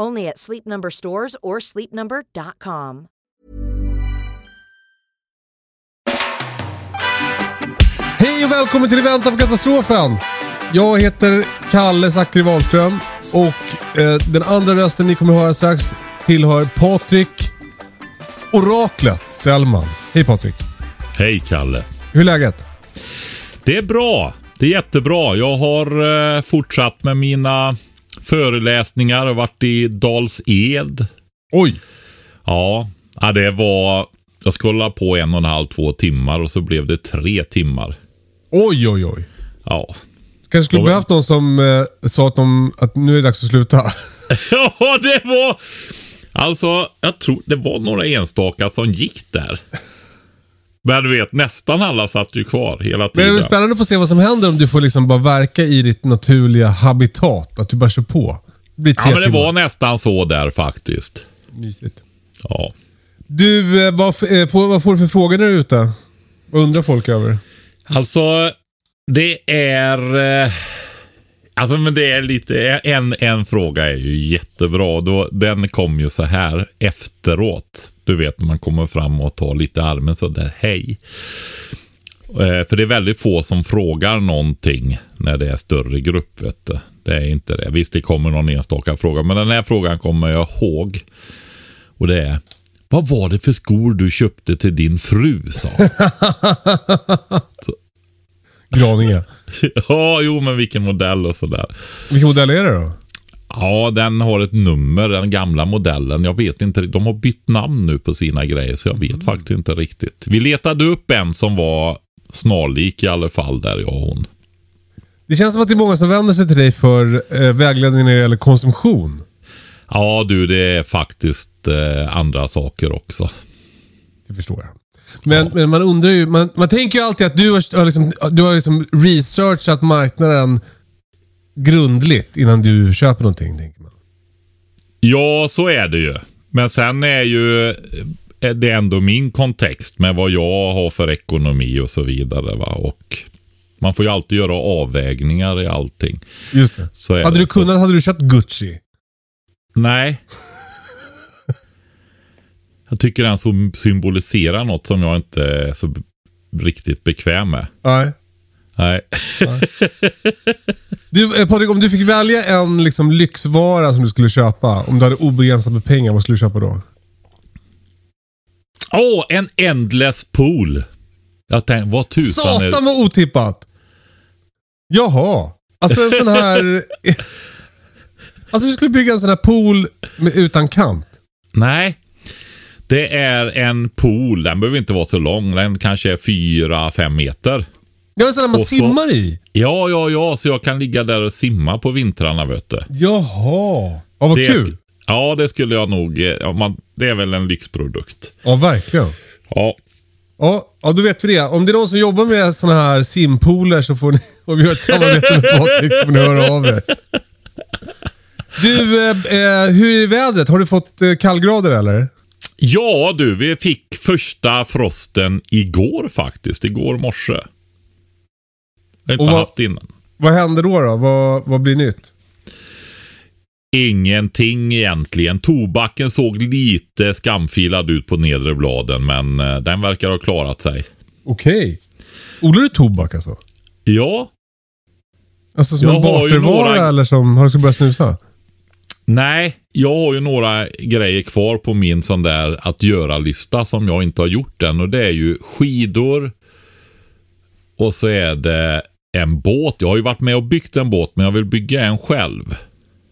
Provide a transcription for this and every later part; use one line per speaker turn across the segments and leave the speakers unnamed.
Only at Sleep Number stores or sleepnumber.com.
Hej och välkommen till Vänta på katastrofen! Jag heter Kalle Zackari Wahlström och eh, den andra rösten ni kommer att höra strax tillhör Patrik Oraklet Sellman. Hej Patrik!
Hej Kalle.
Hur är läget?
Det är bra. Det är jättebra. Jag har eh, fortsatt med mina föreläsningar och varit i Dals Ed.
Oj!
Ja, ja, det var... Jag skulle hålla på en och en halv, två timmar och så blev det tre timmar.
Oj, oj, oj.
Ja.
Kanske skulle behövt någon som eh, sa att, de, att nu är det dags att sluta.
Ja, det var... Alltså, jag tror det var några enstaka som gick där. Men du vet, nästan alla satt ju kvar hela
Men det
tiden.
är spännande att få se vad som händer om du får liksom bara verka i ditt naturliga habitat. Att du bara kör på. Det blir
Ja, men det
timmar.
var nästan så där faktiskt.
Mysigt.
Ja.
Du, eh, vad, eh, får, vad får du för frågor där ute? Vad undrar folk över?
Alltså, det är... eh, Alltså, men det är lite... En, en fråga är ju jättebra. Då, den kom ju så här efteråt. Du vet, när man kommer fram och tar lite armen så där, hej. Eh, För det är väldigt få som frågar någonting när det är större grupp, vet du. Det är inte det. Visst, det kommer någon enstaka fråga, men den här frågan kommer jag ihåg. Och det är, vad var det för skor du köpte till din fru, sa.
Graninge.
Ja, jo, men vilken modell och sådär.
Vilken modell är det då?
Ja, den har ett nummer, den gamla modellen. Jag vet inte, de har bytt namn nu på sina grejer, så jag vet faktiskt inte riktigt. Vi letade upp en som var snarlik i alla fall, där jag och hon.
Det känns som att det är många som vänder sig till dig för eh, vägledning när det gäller konsumtion.
Ja, du, det är faktiskt eh, andra saker också.
Det förstår jag. Men, men man undrar ju, man, man tänker ju alltid att du har, liksom, du har liksom researchat marknaden grundligt innan du köper någonting. Tänker man.
Ja, så är det ju. Men sen är ju är det ändå min kontext med vad jag har för ekonomi och så vidare. Va? Och man får ju alltid göra avvägningar i allting.
Just det.
Så
Hade
det.
du kunnat hade du köpt Gucci.
Nej. Jag tycker den så symboliserar något som jag inte är så riktigt bekväm med.
Nej.
Nej.
Du, eh, Patrik, om du fick välja en liksom, lyxvara som du skulle köpa. Om du hade obegränsat med pengar, vad skulle du köpa då?
Åh, en endless pool. Jag tänkte, vad tusan är
Satan vad otippat! Jaha. Alltså en sån här... alltså du skulle bygga en sån här pool med, utan kant.
Nej. Det är en pool. Den behöver inte vara så lång. Den kanske är 4-5 meter.
Ja, en sån där man
Och så-
simmar i.
Ja, ja, ja. Så jag kan ligga där och simma på vintrarna, vet du.
Jaha. Ja, vad
Det-
kul.
Ja, det skulle jag nog... eh, Ja, man, det är väl en lyxprodukt.
Ja, verkligen.
Ja.
Ja, ja, då vet vi det. Om det är någon som jobbar med såna här simpooler så får ni, och vi har ett samarbete med Patrik, så får ni höra av er. Du, eh, eh, hur är vädret? Har du fått eh, kallgrader eller?
Ja du, vi fick första frosten igår faktiskt. Igår morse. Jag har inte
vad-
haft innan.
Vad händer då? då? Vad, vad blir nytt?
Ingenting egentligen. Tobacken såg lite skamfilad ut på nedre bladen, men eh, den verkar ha klarat sig.
Okej. Odlar du tobak alltså?
Ja,
Alltså som
Jag
en bartervara
några-
eller som... Har du ska börja snusa?
Nej, jag har ju några grejer kvar på min sån där att göra-lista som jag inte har gjort än och det är ju skidor, Och så är det en båt. Jag har ju varit med och byggt en båt, men jag vill bygga en själv.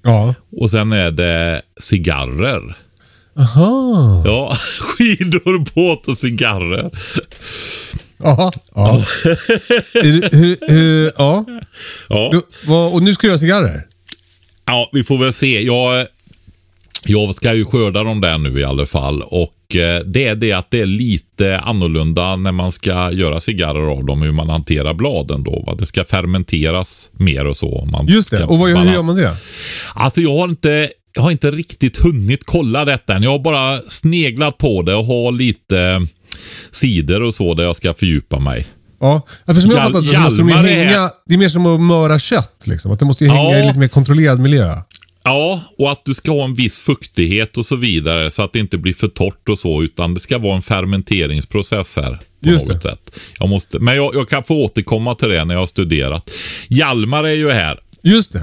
Ja.
Och sen är det cigarrer.
Aha.
Ja, skidor, båt och cigarrer.
Aha. Ja. Hur- hur- hur- ja.
Ja.
Du, vad, och nu ska du göra cigarrer?
Ja, vi får väl se. Jag, jag ska ju skörda dem där nu i alla fall. Och eh, det är det att det är lite annorlunda när man ska göra cigarrer av dem, hur man hanterar bladen då. Va? Det ska fermenteras mer och så. Man
Just det. Och vad, hur gör man det?
Alltså jag har inte, jag har inte riktigt hunnit kolla detta än. Jag har bara sneglat på det och har lite sidor och så där jag ska fördjupa mig.
Ja, ja, för som jag har fattat det så måste de ju
Hjalmar är-
hänga... Det är mer som att möra kött. Liksom. Att det måste ju hänga
Ja.
i lite mer kontrollerad miljö.
Ja, och att du ska ha en viss fuktighet och så vidare så att det inte blir för torrt och så utan det ska vara en fermenteringsprocess här. På
Just
något sätt. Jag måste, men jag, jag kan få återkomma till det när jag har studerat. Hjalmar är ju här.
Just det.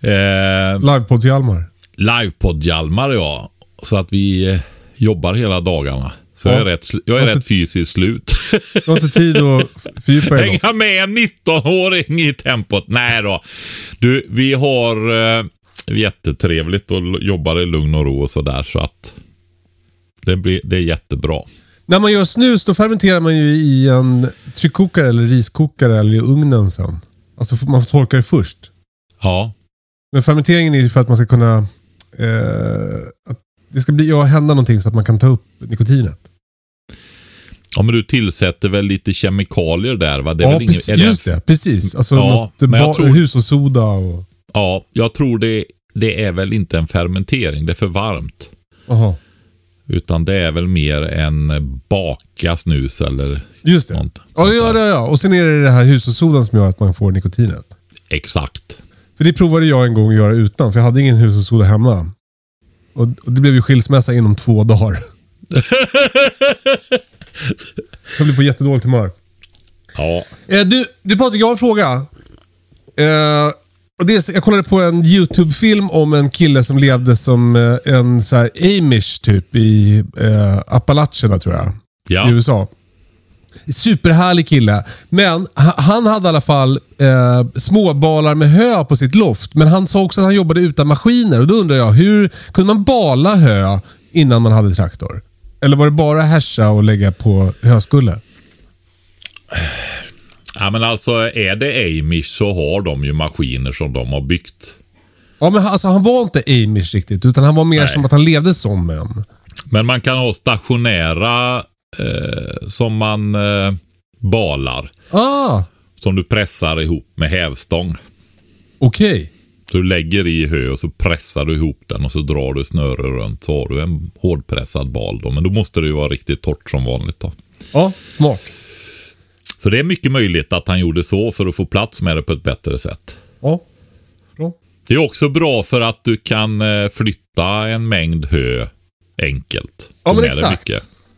Eh,
Livepods Hjalmar.
Livepodd Hjalmar ja. Så att vi eh, jobbar hela dagarna. Så
Ja.
jag är rätt, jag är rätt fysiskt slut.
Du har inte tid att fördjupa dig?
Hänga med en 19-åring i tempot. Nej då. Du, vi har eh, jättetrevligt och jobbar i lugn och ro och sådär så att det, blir, det är jättebra.
När man gör snus då fermenterar man ju i en tryckkokare eller riskokare eller i ugnen sen. Alltså man torkar det först.
Ja,
Men fermenteringen är ju för att man ska kunna... Eh, att det ska bli, ja, hända någonting så att man kan ta upp nikotinet.
ja men du tillsätter väl lite kemikalier där va? Det är
ja,
väl ingen-
precis,
är det-
just det. Precis. Alltså
Ja,
något
tror-
hushållssoda och...
Ja, jag tror det, det är väl inte en fermentering. Det är för varmt.
Aha.
Utan det är väl mer en baka snus eller
Just det.
Sånt.
Ja, ja, ja, ja. Och sen är det det här hushållssodan som gör att man får nikotinet.
exakt.
För det provade jag en gång att göra utan, för jag hade ingen hushållssoda hemma. Och, och det blev ju skilsmässa inom två dagar. jag blev på jättedåligt humör.
Ja,
Eh, du, du Patrik, jag har en fråga. Eh, och det är, jag kollade på en YouTube-film om en kille som levde som eh, en så här amish typ i eh, Appalacherna tror jag.
Ja.
I USA. Superhärlig kille. Men ha- han hade i alla fall eh, småbalar med hö på sitt loft. Men han sa också att han jobbade utan maskiner. Och Då undrar jag, hur kunde man bala hö innan man hade traktor? Eller var det bara härsa och lägga på höskulle?
Ja men alltså är det Amish så har de ju maskiner som de har byggt.
Ja, men alltså, han var inte amish riktigt, utan han var mer
Nej.
som att han levde som en.
Men man kan ha stationära eh, som man eh, balar.
Ah,
Som du pressar ihop med hävstång.
okej.
Så du lägger i hö och så pressar du ihop den och så drar du snöre runt. Så har du en hårdpressad bal då. Men då måste det ju vara riktigt torrt som vanligt då.
Ja, smart.
Så det är mycket möjligt att han gjorde så för att få plats med det på ett bättre sätt.
Ja, bra.
Det är också bra för att du kan eh, flytta en mängd hö enkelt.
Ja, men exakt.
mycket.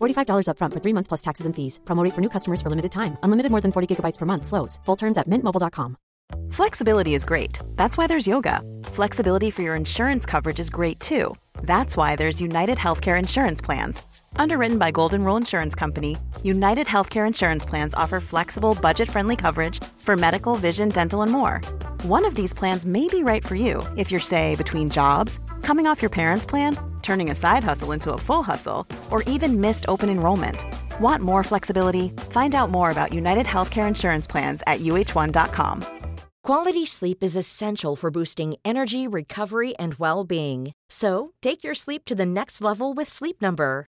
$45 upfront for three months plus taxes and fees. Promo rate for new customers for limited time. Unlimited more than 40 gigabytes per month. Slows. Full terms at mintmobile.com.
Flexibility is great. That's why there's yoga. Flexibility for your insurance coverage is great too. That's why there's United Healthcare Insurance Plans. Underwritten by Golden Rule Insurance Company, United Healthcare Insurance Plans offer flexible, budget friendly coverage for medical, vision, dental, and more. One of these plans may be right for you if you're, say, between jobs, coming off your parents' plan, turning a side hustle into a full hustle, or even missed open enrollment. Want more flexibility? Find out more about United Healthcare Insurance Plans at uh1.com.
Quality sleep is essential for boosting energy, recovery, and well being. So, take your sleep to the next level with Sleep Number.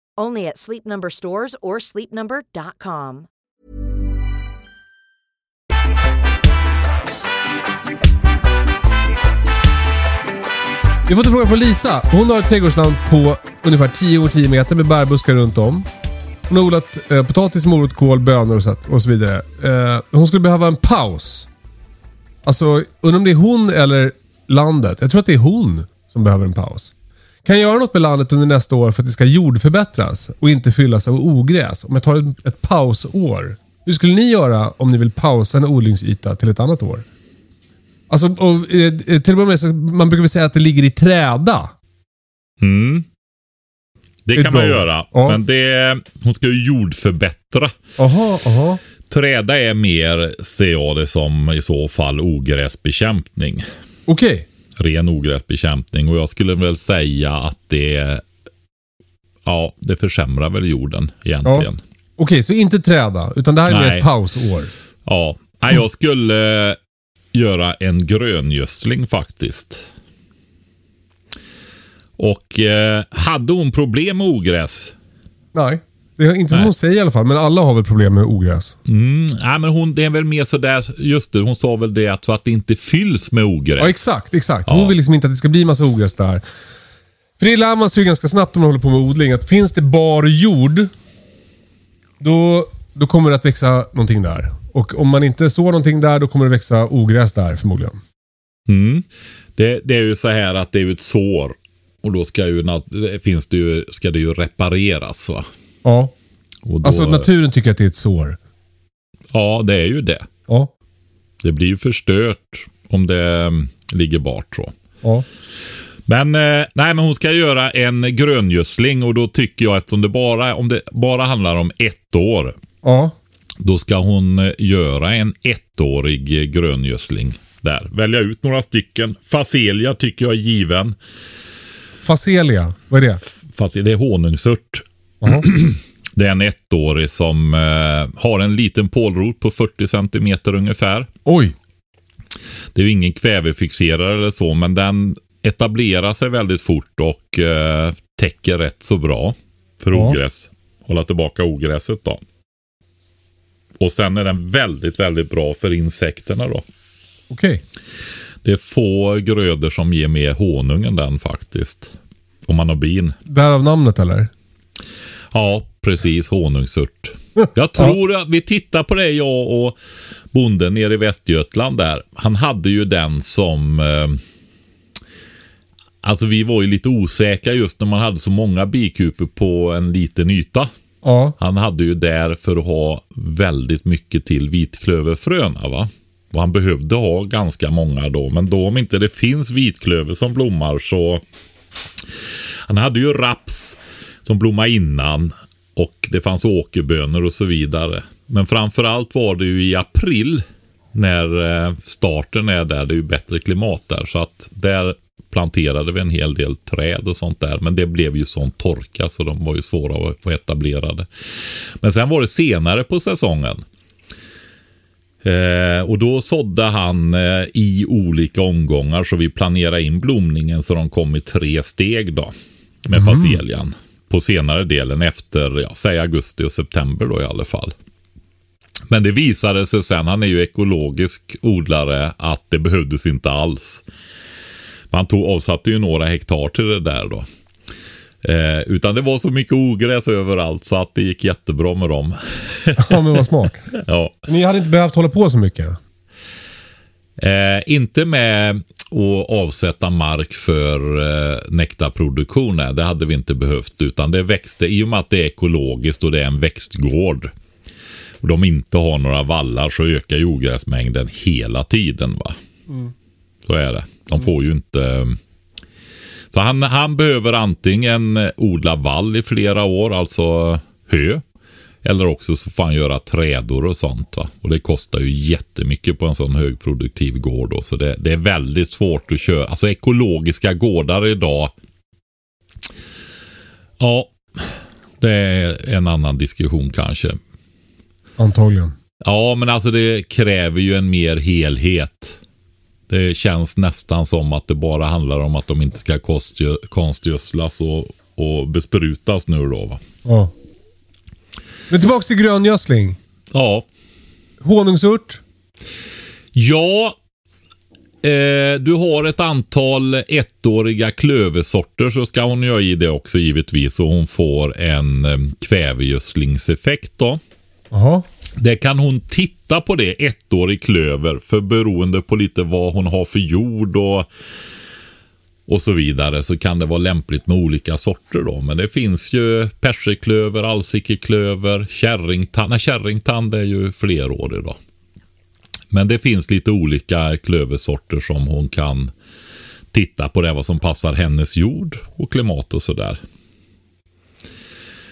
Only at Sleep Number stores or sleepnumber.com.
Vi har fått en fråga från Lisa. Hon har ett trädgårdsland på ungefär 10 år 10 meter med bärbuskar runt om. Hon har odlat eh, potatis, morot, kål, bönor och så, och så vidare. Eh, hon skulle behöva en paus. Alltså, undrar om det är hon eller landet. Jag tror att det är hon som behöver en paus. Kan jag göra något med landet under nästa år för att det ska jordförbättras och inte fyllas av ogräs? Om jag tar ett, ett pausår. Hur skulle ni göra om ni vill pausa en odlingsyta till ett annat år? Alltså, och, eh, till att börja med så man brukar väl säga att det ligger i träda.
Mm. Det, kan man
bra.
göra.
Ja.
Men det, hon ska ju jordförbättra.
Aha, aha.
Träda är mer, ser jag det som, i så fall ogräsbekämpning.
Okej.
Ren ogräsbekämpning. Och jag skulle väl säga att det, ja, det försämrar väl jorden egentligen.
Okej, så inte träda. Utan det här är mer
Nej.
ett pausår.
Ja, Nej, jag skulle göra en gröngödsling faktiskt. Och eh, hade hon problem med ogräs?
Nej. Det är inte som
Nej.
hon säger i alla fall, men alla har väl problem med ogräs.
Mm, nej, men hon, det är väl mer sådär, just det, hon sa väl det att så att det inte fylls med ogräs.
Ja, exakt. exakt. Hon
Ja.
vill liksom inte att det ska bli massa ogräs där. För det lär man sig ju ganska snabbt om man håller på med odling. Att finns det bar jord, då, då kommer det att växa någonting där. Och om man inte sår någonting där, då kommer det växa ogräs där förmodligen.
Mm. Det, det är ju så här att det är ju ett sår. Och då ska, ju, nat- finns det ju, ska det ju repareras. Va?
Ja.
Och då,
Alltså naturen tycker att det är ett sår.
Ja, det är ju det.
Ja.
Det blir ju förstört om det mm, ligger bart så.
Ja.
Men, eh, nej, men hon ska göra en gröngödsling och då tycker jag eftersom det bara, om det bara handlar om ett år.
Ja.
Då ska hon eh, göra en ettårig gröngödsling där. Välja ut några stycken. Facelia tycker jag är given.
Facelia, vad är det?
Fast det är honungsört. Det är en ettårig som eh, har en liten pålrot på 40 centimeter ungefär.
Oj.
Det är ju ingen kvävefixerare eller så, men den etablerar sig väldigt fort och eh, täcker rätt så bra för
Ja.
ogräs. Hålla tillbaka ogräset då. Och sen är den väldigt, väldigt bra för insekterna då.
Okej.
Det är få grödor som ger mer honung än den faktiskt. Om man har bin.
Därav namnet eller?
Ja, precis. Honungsört. Jag tror att vi tittar på det, jag och bonden nere i Västergötland där. Han hade ju den som... Eh, alltså vi var ju lite osäkra just när man hade så många bikuper på en liten yta.
Ja.
Han hade ju där för att ha väldigt mycket till vitklöverfröna va. Och han behövde ha ganska många då. Men då om inte det finns vitklöver som blommar så... Han hade ju raps som blommade innan. Och det fanns åkerbönor och så vidare. Men framförallt var det ju i april. När eh, starten är där. Det är ju bättre klimat där. Så att där planterade vi en hel del träd och sånt där. Men det blev ju sån torka så de var ju svåra att få etablerade. Men sen var det senare på säsongen. Eh, och då sådde han eh, i olika omgångar så vi planerade in blomningen så de kom i tre steg då. Med faselian. På senare delen efter, ja, säg augusti och september då i alla fall. Men det visade sig sen, han är ju ekologisk odlare, att det behövdes inte alls. Man tog, avsatte ju några hektar till det där då. Eh, utan det var så mycket ogräs överallt så att det gick jättebra med dem.
ja, men vad smart.
ja.
Ni hade inte behövt hålla på så mycket.
Eh, inte med att avsätta mark för eh, nektarproduktion. Det hade vi inte behövt. Utan det växte, i och med att det är ekologiskt och det är en växtgård. Och de inte har några vallar så ökar ju ogräsmängden hela tiden. va. Så är det. De får ju inte... Så han, han behöver antingen odla vall i flera år, alltså hö. Eller också så får han göra trädor och sånt. Va? Och det kostar ju jättemycket på en sån högproduktiv gård. Då. Så det, det är väldigt svårt att köra. Alltså ekologiska gårdar idag. Ja, det är en annan diskussion kanske.
Antagligen.
Ja, men alltså det kräver ju en mer helhet. Det känns nästan som att det bara handlar om att de inte ska konstgödslas och, och besprutas nu då. Va?
Ja. Men tillbaks till gröngödsling.
Ja.
Honungsört.
Ja, eh, du har ett antal ettåriga klöversorter så ska hon ha i det också givetvis. Och hon får en eh, kvävegödslingseffekt då.
Jaha.
Det kan hon titta på det, ettårig klöver, för beroende på lite vad hon har för jord och, och så vidare så kan det vara lämpligt med olika sorter då. Men det finns ju persiklöver, alsikeklöver, kärringtand. Nej, kärringtand är ju flerårig då. Men det finns lite olika klöversorter som hon kan titta på det, vad som passar hennes jord och klimat och sådär.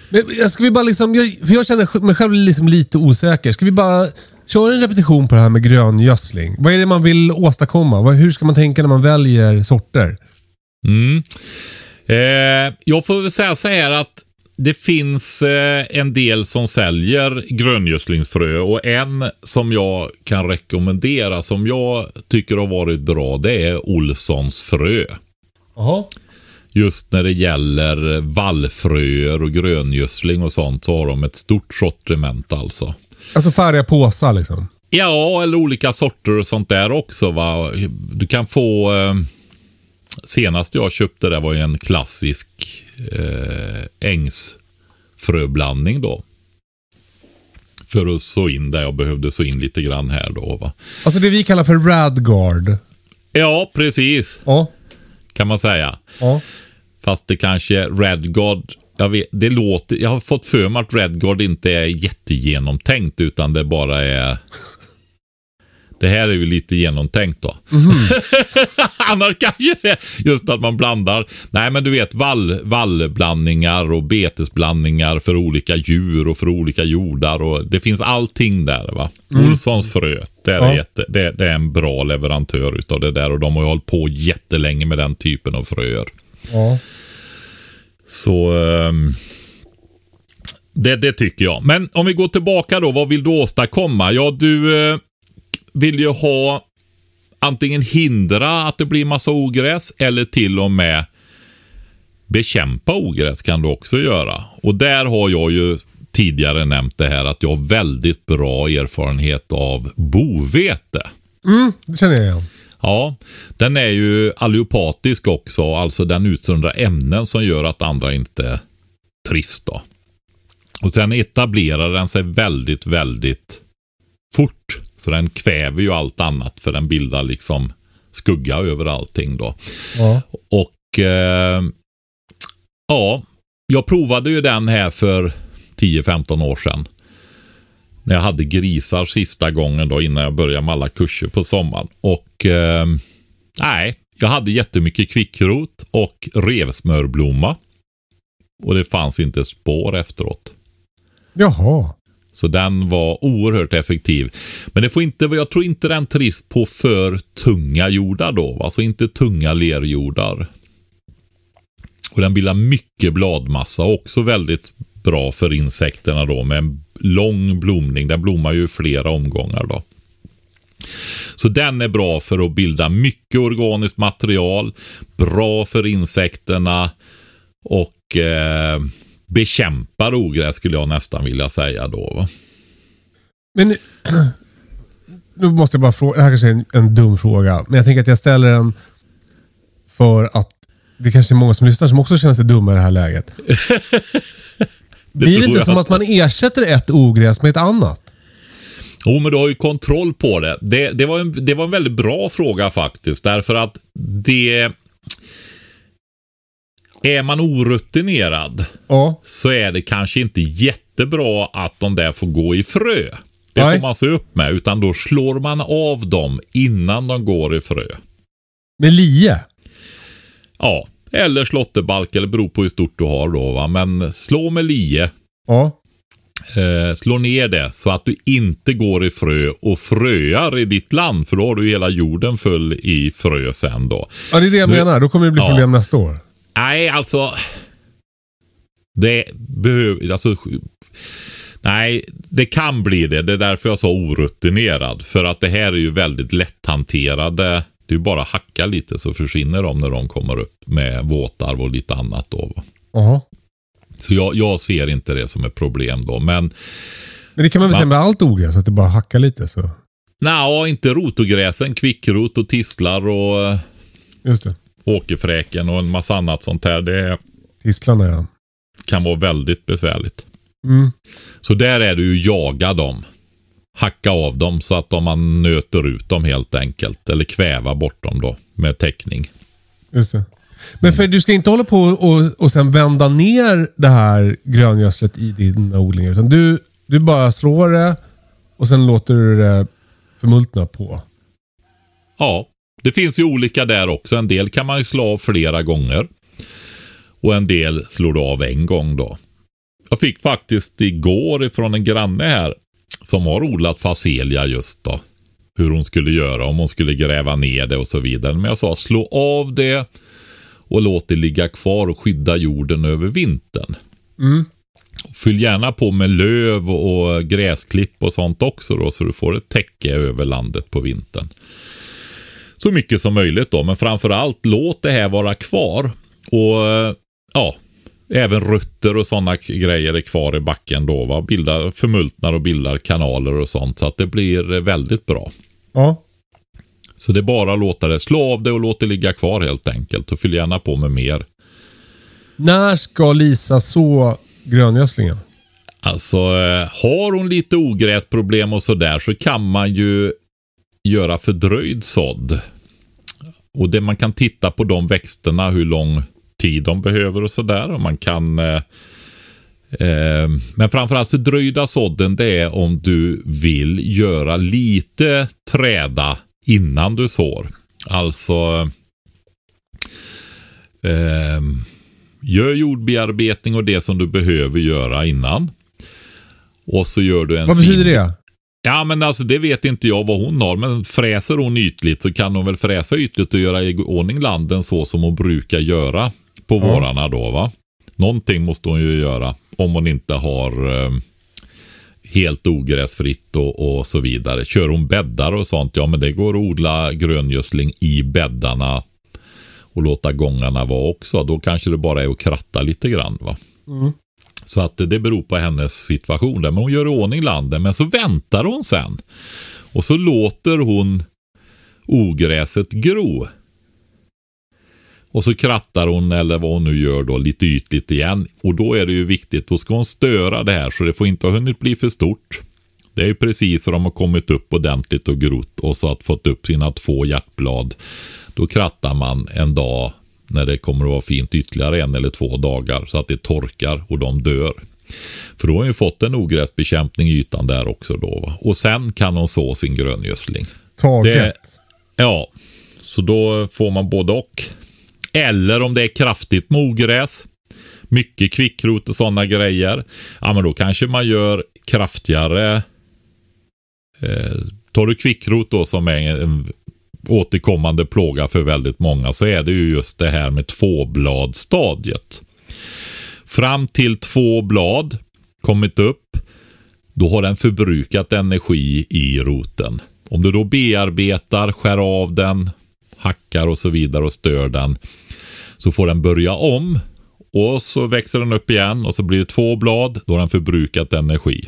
Men jag- ska vi bara liksom, jag, för jag känner mig själv liksom lite osäker. Ska vi bara köra en repetition på det här med gröngödsling? Vad är det man vill åstadkomma? Hur ska man tänka när man väljer sorter?
Mm. Eh, jag får väl säga så här att det finns eh, en del som säljer gröngödslingsfrö och en som jag kan rekommendera som jag tycker har varit bra det är Olssons frö.
Jaha.
Just när det gäller vallfröer och gröngödsling och sånt så har de ett stort sortiment alltså.
Alltså färdiga påsar liksom.
Ja, eller olika sorter och sånt där också. Va? Du kan få... Eh, senast jag köpte det var ju en klassisk eh, ängsfröblandning då. För att så in där jag behövde så in lite grann här då. Va?
Alltså det vi kallar för radguard.
Ja, precis.
Ja.
Kan man säga.
Ja.
Fast det kanske Redguard. Jag, vet, det låter, jag har fått för mig att Redguard inte är jättegenomtänkt utan det bara är... Det här är ju lite genomtänkt då. Annars kanske det just att man blandar. Nej men du vet vall, vallblandningar och betesblandningar för olika djur och för olika jordar. Och det finns allting där va. Olssons frö. Det är,
Ja.
jätte, det, det är en bra leverantör utav det där och de har ju hållit på jättelänge med den typen av fröer.
Ja.
Så ehm, det, det tycker jag. Men om vi går tillbaka då, vad vill du åstadkomma? Ja, du eh, vill ju ha antingen hindra att det blir massa ogräs eller till och med bekämpa ogräs kan du också göra. Och där har jag ju tidigare nämnt det här att jag har väldigt bra erfarenhet av bovete.
Mm, det känner jag igen.
Ja, den är ju allopatisk också, alltså den utsöndrar ämnen som gör att andra inte trivs då. Och sen etablerar den sig väldigt, väldigt fort. Så den kväver ju allt annat för den bildar liksom skugga över allting då.
Ja.
Och eh, ja, jag provade ju den här för 10-15 år sedan. När jag hade grisar sista gången då innan jag började med alla kurser på sommaren. Och eh, nej, jag hade jättemycket kvickrot och revsmörblomma. Och det fanns inte spår efteråt.
Jaha.
Så den var oerhört effektiv. Men det får inte, jag tror inte den trivs på för tunga jordar då. Alltså inte tunga lerjordar. Och den bildar mycket bladmassa. Också väldigt bra för insekterna då med en lång blomning. Den blommar ju i flera omgångar då. Så den är bra för att bilda mycket organiskt material. Bra för insekterna. Och eh, bekämpar ogräs skulle jag nästan vilja säga då. Va?
Men nu måste jag bara fråga. Det här kanske är en, en dum fråga. Men jag tänker att jag ställer den för att det kanske är många som lyssnar som också känner sig dumma i det här läget. Blir det inte som att man ersätter ett ogräs med ett annat?
Jo, men du har ju kontroll på det. Det, det, var, en, det var en väldigt bra fråga faktiskt. Därför att det... Är man orutinerad
Ja.
så är det kanske inte jättebra att de där får gå i frö. Det
Nej.
får man se upp med. Utan då slår man av dem innan de går i frö.
Med lie?
Ja, eller slåtterbalk eller beror på hur stort du har då. Va? Men slå med lie.
Ja.
eh, slå ner det så att du inte går i frö och fröar i ditt land. För då har du hela jorden full i frö sen då.
Ja, det är det jag
Nu-
menar. Då kommer det bli
Ja.
problem nästa år.
Nej, alltså. Det behöver, alltså. Nej, det kan bli det. Det är därför jag sa orutinerad. För att det här är ju väldigt lätthanterade. Det är ju bara att hacka lite så försvinner de när de kommer upp med våtarv och lite annat då. va.
Jaha.
Så jag, jag ser inte det som ett problem då. Men
Men det kan man väl säga med allt ogräs, att det bara hackar lite så.
nej, inte rotogräsen. Kvickrot och tistlar och eh,
Just det.
Åkerfräken och en massa annat sånt här. Det
Tistlarna ja.
kan vara väldigt besvärligt.
Mm.
Så där är det ju jaga dem. Hacka av dem så att man nöter ut dem helt enkelt. Eller kväva bort dem då med täckning.
Just det. Men för du ska inte hålla på och, och sen vända ner det här gröngödslet i dina odlingar. Utan du, du bara slår det och sen låter du det förmultna på.
Ja, det finns ju olika där också. En del kan man ju slå av flera gånger. Och en del slår du av en gång då. Jag fick faktiskt igår ifrån en granne här som har odlat facelia just då. Hur hon skulle göra, om hon skulle gräva ner det och så vidare. Men jag sa slå av det och låt det ligga kvar och skydda jorden över vintern. Fyll gärna på med löv och gräsklipp och sånt också då så du får ett täcke över landet på vintern. Så mycket som möjligt då, men framförallt låt det här vara kvar. Och eh, ja, även rötter och sådana grejer är kvar i backen då. Va? Bildar, förmultnar och bildar kanaler och sånt så att det blir eh, väldigt bra.
Ja.
Så det är bara att låta det slå av det och låt det ligga kvar helt enkelt. Och fyll gärna på med mer.
När ska Lisa så gröngödslingen?
Alltså, eh, har hon lite ogräsproblem och sådär så kan man ju göra fördröjd sådd. Och det man kan titta på de växterna, hur lång tid de behöver och sådär. Och man kan... Eh, eh, men framförallt fördröjda sådden det är om du vill göra lite träda innan du sår. Alltså... Eh, gör jordbearbetning och det som du behöver göra innan. Och så gör du en
Vad
fin-
betyder det?
Ja, men alltså det vet inte jag vad hon har. Men fräser hon ytligt så kan hon väl fräsa ytligt och göra i ordning landen så som hon brukar göra på
Ja.
vårarna då va. Någonting måste hon ju göra om hon inte har eh, helt ogräsfritt och, och så vidare. Kör hon bäddar och sånt, ja men det går att odla gröngödsling i bäddarna och låta gångarna vara också. Då kanske det bara är att kratta lite grann va. Så att det beror på hennes situation där. Men hon gör i ordning landen. Men så väntar hon sen. Och så låter hon ogräset gro. Och så krattar hon eller vad hon nu gör då lite ytligt igen. Och då är det ju viktigt, då ska hon störa det här så det får inte ha hunnit bli för stort. Det är ju precis så de har kommit upp ordentligt och grott och så att fått upp sina två hjärtblad. Då krattar man en dag när det kommer att vara fint ytterligare en eller två dagar så att det torkar och de dör. För då har ju fått en ogräsbekämpning i ytan där också då. Va? Och sen kan hon så sin gröngödsling.
Taget.
Det- Ja, så då får man både och. Eller om det är kraftigt med ogräs, mycket kvickrot och sådana grejer. Ja, men då kanske man gör kraftigare. Eh, tar du kvickrot då som är en återkommande plåga för väldigt många så är det ju just det här med tvåbladstadiet. Fram till två blad kommit upp då har den förbrukat energi i roten. Om du då bearbetar, skär av den, hackar och så vidare och stör den så får den börja om och så växer den upp igen och så blir det två blad. Då har den förbrukat energi.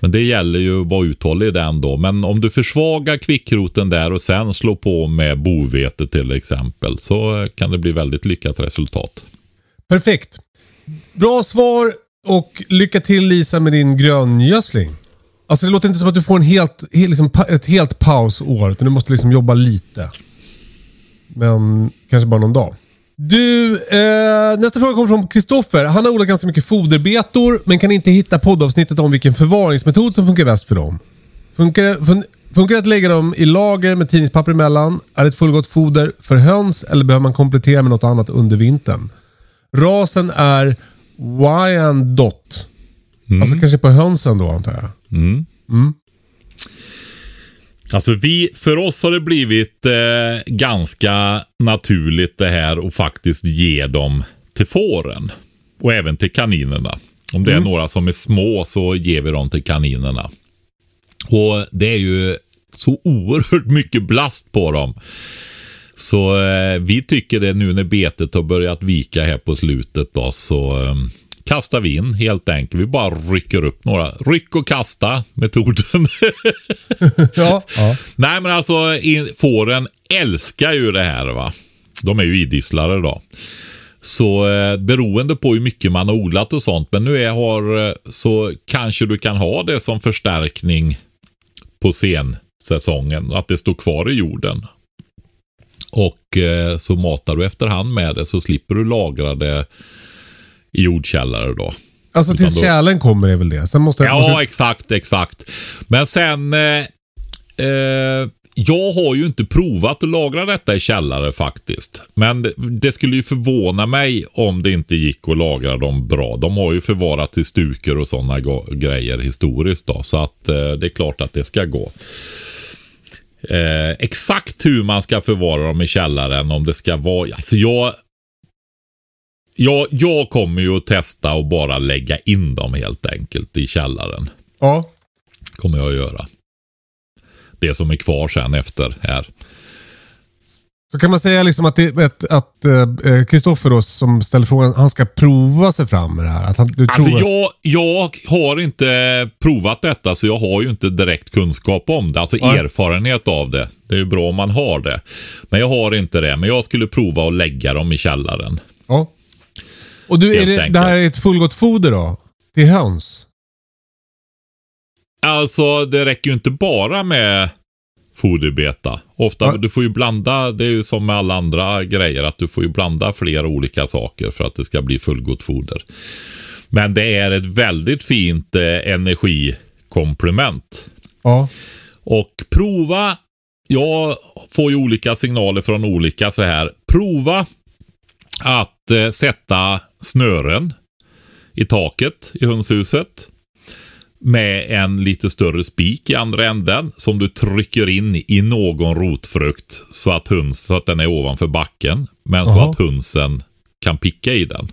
Men det gäller ju att vara uthållig i den då. Men om du försvagar kvickroten där och sen slår på med bovete till exempel så kan det bli väldigt lyckat resultat.
Perfekt. Bra svar och lycka till Lisa med din gröngödsling. Alltså det låter inte som att du får en helt, liksom, ett helt pausår. Utan du måste liksom jobba lite. Men kanske bara någon dag. Du, eh, nästa fråga kommer från Kristoffer. Han har odlat ganska mycket foderbetor men kan inte hitta poddavsnittet om vilken förvaringsmetod som funkar bäst för dem. Funkar fun, funkar det att lägga dem i lager med tidningspapper emellan? Är det ett fullgott foder för höns eller behöver man komplettera med något annat under vintern? Rasen är Wyandotte. Alltså kanske på hönsen då antar jag.
Alltså vi, för oss har det blivit eh, ganska naturligt det här att faktiskt ge dem till fåren. Och även till kaninerna. Om det är några som är små så ger vi dem till kaninerna. Och det är ju så oerhört mycket blast på dem. Så eh, vi tycker det nu när betet har börjat vika här på slutet då så eh, kastar vi in helt enkelt. Vi bara rycker upp några. Ryck och kasta metoden.
Ja. ja.
Nej men alltså fåren älskar ju det här va. De är ju idisslare då. Så eh, beroende på hur mycket man har odlat och sånt. Men nu är, har, eh, så kanske du kan ha det som förstärkning på sensäsongen. Att det står kvar i jorden. Och eh, så matar du efterhand med det så slipper du lagra det jordkällare då.
Alltså tills
då-
kärlen kommer är väl det. Sen måste
Ja,
måste,
exakt, exakt. Men sen, eh, eh, jag har ju inte provat att lagra detta i källare faktiskt. Men det, skulle ju förvåna mig om det inte gick att lagra dem bra. De har ju förvarats i stuker och sådana grejer historiskt då. Så att eh, det är klart att det ska gå. Eh, exakt hur man ska förvara dem i källaren, om det ska vara... Alltså jag, jag, jag kommer ju att testa och bara lägga in dem helt enkelt i källaren.
ja.
Kommer jag att göra. Det som är kvar sen efter här.
Så kan man säga liksom att att eh, Kristoffer då som ställer frågan, han ska prova sig fram med det här. Att han, du
Alltså jag, jag har inte provat detta så jag har ju inte direkt kunskap om det. Alltså
Nej.
erfarenhet av det. Det är ju bra om man har det. Men jag har inte det. Men jag skulle prova att lägga dem i källaren.
Ja. Och du, är det, det här är ett fullgott foder då? Till höns?
Alltså det räcker ju inte bara med foderbeta. Ofta,
Ja.
du får ju blanda, det är ju som med alla andra grejer, att du får ju blanda flera olika saker för att det ska bli fullgott foder. Men det är ett väldigt fint eh, energikomplement.
Ja.
Och prova, jag får ju olika signaler från olika så här. Prova att eh, sätta snören i taket i hönshuset. Med en lite större spik i andra änden som du trycker in i någon rotfrukt så att, höns, så att den är ovanför backen. Men så
Jaha.
att hönsen kan picka i den.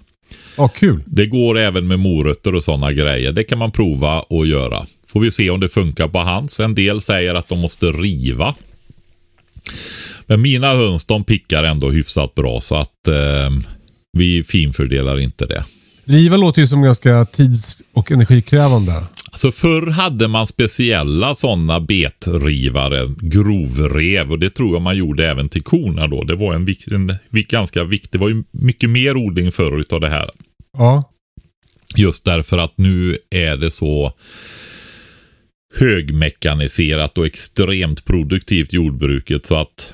Ja, kul.
Det går även med morötter och sådana grejer. Det kan man prova och göra. Får vi se om det funkar på hans. En del säger att de måste riva. Men mina höns de pickar ändå hyfsat bra så att eh, vi finfördelar inte det.
Riva låter ju som ganska tids och energikrävande.
Alltså förr hade man speciella sådana betrivare, grovrev och det tror jag man gjorde även till korna då. Det var en, vik- en, vik- ganska viktig, det var ju mycket mer odling förr utav det här.
Ja.
Just därför att nu är det så högmekaniserat och extremt produktivt jordbruket så att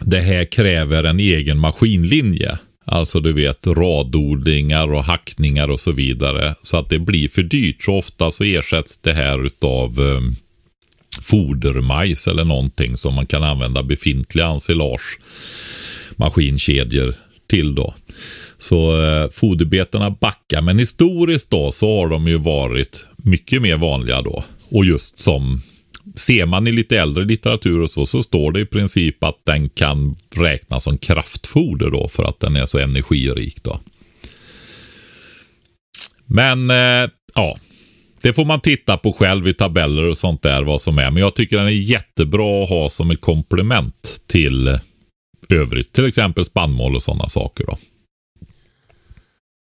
det här kräver en egen maskinlinje. Alltså du vet radodlingar och hackningar och så vidare. Så att det blir för dyrt. Så ofta så ersätts det här utav eh, fodermajs eller någonting som man kan använda befintliga ensilage maskinkedjor till då. Så eh, foderbetarna backar. Men historiskt då så har de ju varit mycket mer vanliga då. Och just som ser man i lite äldre litteratur och så, så står det i princip att den kan räknas som kraftfoder då för att den är så energirik då. Men eh, ja, det får man titta på själv i tabeller och sånt där vad som är. Men jag tycker den är jättebra att ha som ett komplement till övrigt. Till exempel spannmål och sådana saker då.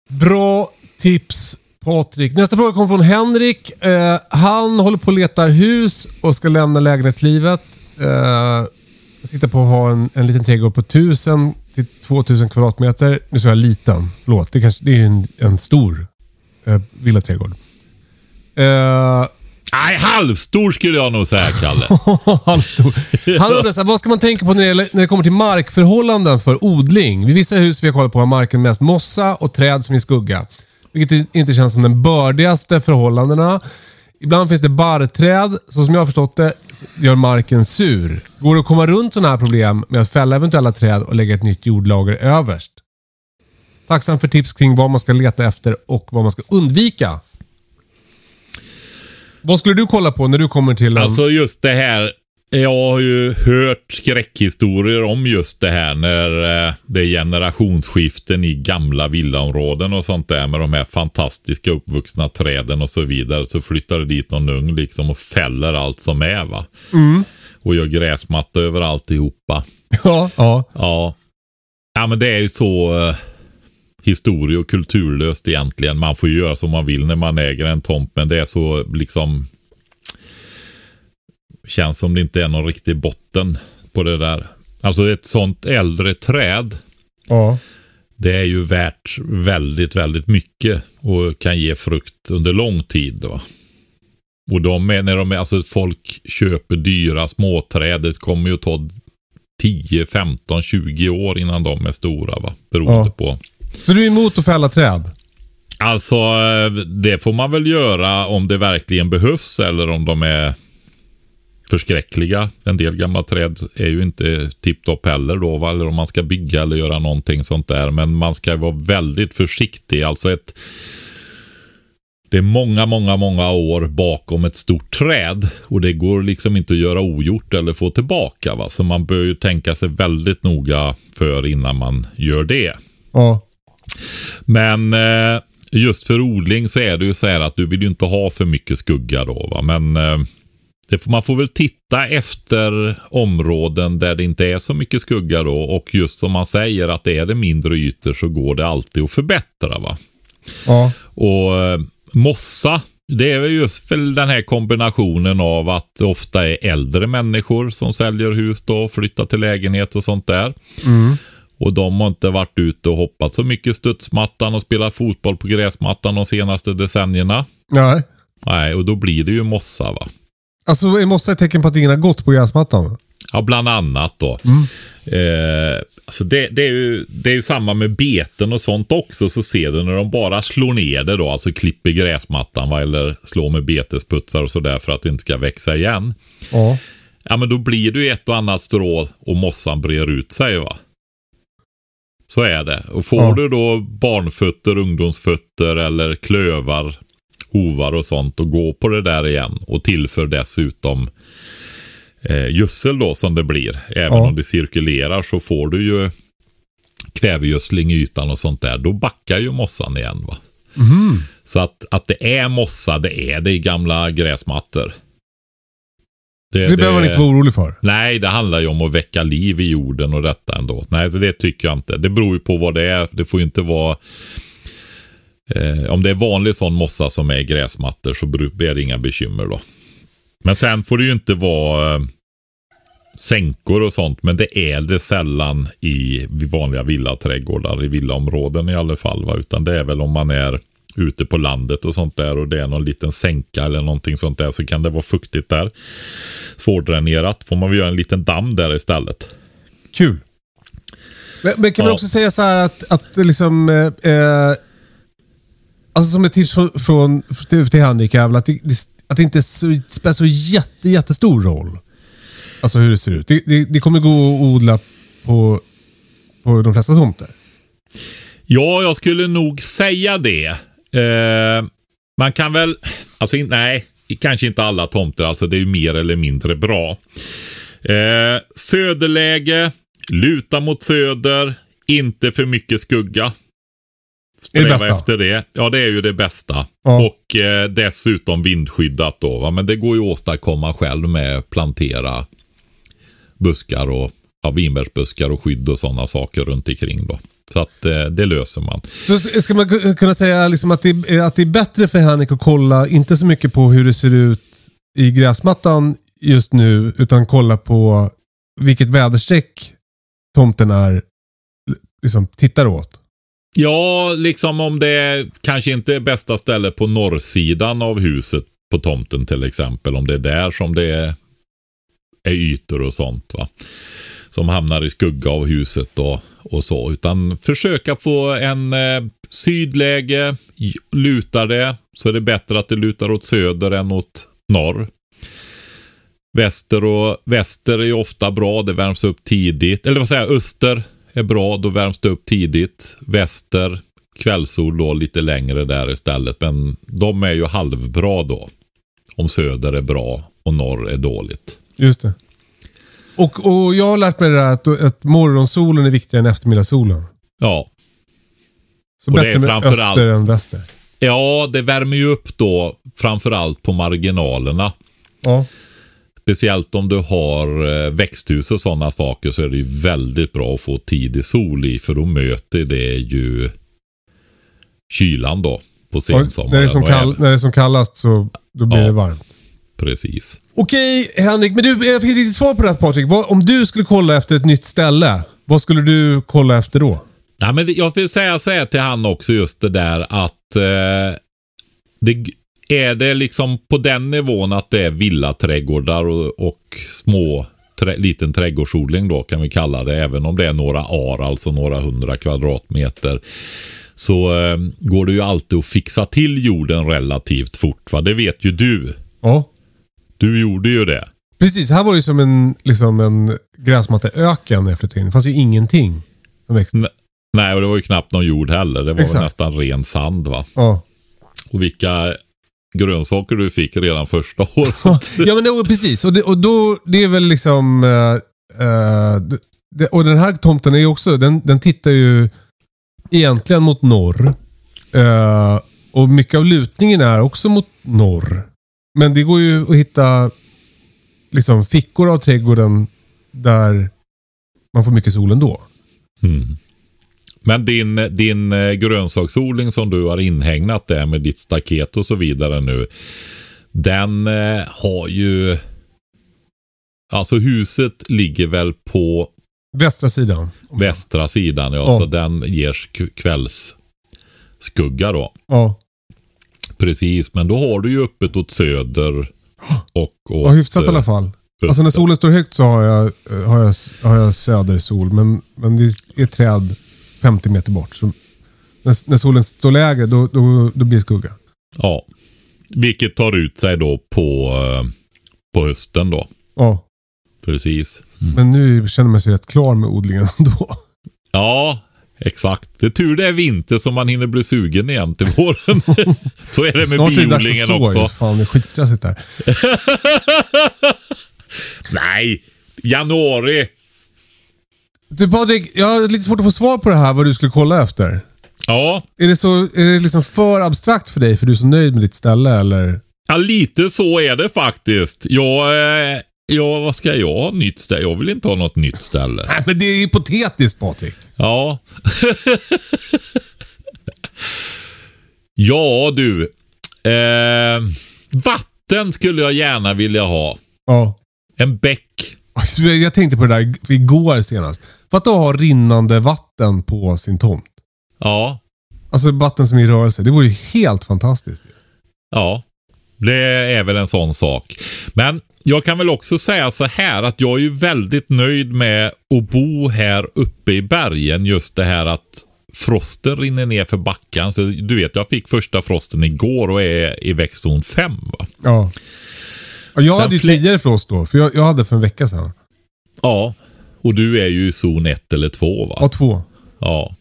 Bra tips Patrik. Nästa fråga kommer från Henrik. Eh, han håller på och letar hus och ska lämna lägenhetslivet. Eh, sitter på att ha en, en liten trädgård på 1000 till 2000 kvadratmeter. Nu sa jag liten. Förlåt. Det, kanske, det är en, en stor eh, villaträdgård. Eh,
Nej, halvstor skulle jag nog säga, Kalle.
Halvstor. Han undrar så här, vad ska man tänka på när det, gäller, när det kommer till markförhållanden för odling? Vid vissa hus vi har kollat på har marken mest mossa och träd som är skugga. Vilket inte känns som den bördigaste förhållandena. Ibland finns det barrträd. Så som jag har förstått det gör marken sur. Går det att komma runt sådana här problem med att fälla eventuella träd och lägga ett nytt jordlager överst? Tacksam för tips kring vad man ska leta efter och vad man ska undvika. Vad skulle du kolla på när du kommer till en...
Alltså just det här. Jag har ju hört skräckhistorier om just det här när eh, det är generationsskiften i gamla villaområden och sånt där med de här fantastiska uppvuxna träden och så vidare. Så flyttar det dit någon ung liksom och fäller allt som är va. Och gör gräsmatta över alltihopa.
Ja, ja.
Ja. Ja men det är ju så eh, historie och kulturlöst egentligen. Man får ju göra som man vill när man äger en tomt. Men det är så liksom. Känns som det inte är någon riktig botten på det där. Alltså ett sånt äldre träd.
ja.
Det är ju värt väldigt, väldigt mycket. Och kan ge frukt under lång tid då. Och de är, när de är, alltså folk köper dyra småträd. Det kommer ju ta 10, 15, 20 år innan de är stora va. Beroende
Ja.
på.
Så du är emot att fälla träd?
Alltså eh, det får man väl göra om det verkligen behövs eller om de är förskräckliga. En del gamla träd är ju inte tipptopp heller då, va? eller om man ska bygga eller göra någonting sånt där. Men man ska vara väldigt försiktig. Alltså ett det är många, många, många år bakom ett stort träd och det går liksom inte att göra ogjort eller få tillbaka. Va? Så man bör ju tänka sig väldigt noga för innan man gör det.
Ja.
Men eh, just för odling så är det ju så här att du vill ju inte ha för mycket skugga då. Va? Men eh, det man får väl titta efter områden där det inte är så mycket skugga då. Och just som man säger att det är det mindre ytor så går det alltid att förbättra. va.
Ja.
Och eh, mossa, det är väl just väl den här kombinationen av att det ofta är äldre människor som säljer hus då, flyttar till lägenhet och sånt där. Och de har inte varit ute och hoppat så mycket studsmattan och spelat fotboll på gräsmattan de senaste decennierna.
Nej.
Nej, och då blir det ju mossa va.
Alltså är mossa ett tecken på att ingen har gått på gräsmattan?
Ja, bland annat då. Eh, alltså det, det, är ju, det är ju samma med beten och sånt också. Så ser du när de bara slår ner det då, alltså klipper gräsmattan va, eller slår med betesputsar och sådär för att det inte ska växa igen.
Ja.
Ja, men då blir det ju ett och annat strå och mossan brer ut sig va. Så är det. Och får
Ja.
du då barnfötter, ungdomsfötter eller klövar, hovar och sånt och gå på det där igen och tillför dessutom eh, gödsel då som det blir. Även
Ja.
om det cirkulerar så får du ju kvävegödsling i ytan och sånt där. Då backar ju mossan igen va. Så att, att det är mossa, det är det i gamla gräsmattor.
Så det behöver man inte vara orolig för?
Nej, det handlar ju om att väcka liv i jorden och detta ändå. Nej, det tycker jag inte. Det beror ju på vad det är. Det får ju inte vara... Eh, om det är vanlig sån mossa som är gräsmattor så blir det inga bekymmer då. Men sen får det ju inte vara eh, sänkor och sånt. Men det är det sällan i vanliga villaträdgårdar, i villaområden i alla fall. Va? Utan det är väl om man är ute på landet och sånt där och det är någon liten sänka eller någonting sånt där så kan det vara fuktigt där. Svårdränerat. Får man väl göra en liten damm där istället.
Kul. Men, men kan man
Ja.
också säga så här att, att liksom... Eh, eh, alltså som ett tips från, från, till, till Henrik är väl att det, att det inte spelar så jätte, jättestor roll. Alltså hur det ser ut. Det, det, det kommer gå att odla på, på de flesta tomter.
Ja, jag skulle nog säga det. Eh, man kan väl, alltså nej, kanske inte alla tomter, alltså det är ju mer eller mindre bra. Eh, söderläge, luta mot söder, inte för mycket skugga.
Det
Sträva
bästa?
efter det. Ja, det är ju det bästa.
Ja.
Och eh, dessutom vindskyddat då. Va? Men det går ju att åstadkomma själv med plantera buskar och ja, vinbärsbuskar och skydd och sådana saker runt omkring då. Så att eh, det löser man.
Så ska man ku- kunna säga liksom att, det, är- att det är bättre för Henrik att kolla, inte så mycket på hur det ser ut i gräsmattan just nu, utan kolla på vilket väderstreck tomten är, liksom tittar åt.
Ja, liksom om det kanske inte är bästa stället på norrsidan av huset på tomten till exempel. Om det är där som det är, är ytor och sånt va. Som hamnar i skugga av huset och, och så. Utan försöka få en eh, sydläge, lutar det så är det bättre att det lutar åt söder än åt norr. Väster och väster är ju ofta bra, det värms upp tidigt. Eller vad säger jag, öster är bra, då värms det upp tidigt. Väster, kvällssol då lite längre där istället. Men de är ju halvbra då. om söder är bra och norr är dåligt.
Just det. Och, och jag har lärt mig det där att, att morgonsolen är viktigare än eftermiddagssolen.
Ja,
Så
Och
bättre med öster än väster.
ja det värmer ju upp då framförallt på marginalerna.
Ja.
Speciellt om du har eh, växthus och sådana saker så är det ju väldigt bra att få tidig sol i för då möter det ju kylan då på sensommaren.
när, det är som kall, när det är som kallast så då blir
Ja.
det varmt.
Precis.
Okej Henrik, men du, jag fick inte riktigt svar på det här Patrik. Vad, om du skulle kolla efter ett nytt ställe, vad skulle du kolla efter då?
Ja, men jag vill säga så här till han också just det där att eh, det, är det liksom på den nivån att det är villaträdgårdar och, och små trä, liten trädgårdsodling då kan vi kalla det. Även om det är några ar, alltså några hundra kvadratmeter. Så eh, går det ju alltid att fixa till jorden relativt fort. Va? Det vet ju du.
Ja.
Du gjorde ju det.
Precis, här var det ju som en, liksom en gräsmatteöken när jag flyttade in. Det fanns ju ingenting som växte.
N- Nej, och det var ju knappt någon jord heller. Det var nästan ren sand va.
Ja.
Och vilka grönsaker du fick redan första året.
ja men det, precis. Och, det, och då, det är väl liksom... eh, det, och den här tomten är också, den, den tittar ju egentligen mot norr. Eh, och mycket av lutningen är också mot norr. Men det går ju att hitta liksom fickor av trädgården där man får mycket sol ändå.
Mm. Men din, din eh, grönsaksodling som du har inhägnat där med ditt staket och så vidare nu. Den eh, har ju... Alltså huset ligger väl på
Västra sidan.
västra sidan. Ja,
Ja.
Så den ger sk- kvällsskugga då.
Ja.
Precis, men då har du ju öppet åt söder och åt
Ja, hyfsat i
eh,
alla fall. Alltså när
öster.
solen står högt så har jag, eh, har jag, har jag södersol. Men, men det är träd 50 meter bort. Så när, när solen står lägre då, då, då blir det skugga.
Ja. Vilket tar ut sig då på, eh, på hösten då.
Ja.
Precis. Mm.
Men nu känner man sig rätt klar med odlingen ändå.
Ja, exakt. Det är tur det är vinter så man hinner bli sugen igen till våren. så är det med
Snart är det dags
biodlingen
att så. ju. Fan, det är skitstressigt där.
Nej, januari.
Du Patrik, jag har lite svårt att få svar på det här vad du skulle kolla efter.
Ja,
Är det, så, är det liksom för abstrakt för dig för du är så nöjd med ditt ställe eller?
ja lite så är det faktiskt. Jag, eh, ja, vad ska jag ha nytt ställe? Jag vill inte ha något nytt ställe.
Nej, men det är hypotetiskt Patrik.
Ja. ja du. Eh, vatten skulle jag gärna vilja ha.
Ja.
En bäck.
Alltså, Jag tänkte på det där igår senast. För att ha rinnande vatten på sin tomt.
Ja,
Alltså vatten som är i rörelse. Det vore ju helt fantastiskt.
ja. Det är väl en sån sak. Men jag kan väl också säga så här att jag är ju väldigt nöjd med att bo här uppe i bergen. Just det här att frosten rinner ner för backen. Så du vet, jag fick första frosten igår och är i växtzon 5. Va?
Ja. Och jag
Sen
hade ju tidigare frost då. För jag, jag hade för en vecka sedan.
Ja, och du är ju i zon 1 eller 2 va?
Ja, två.
Ja.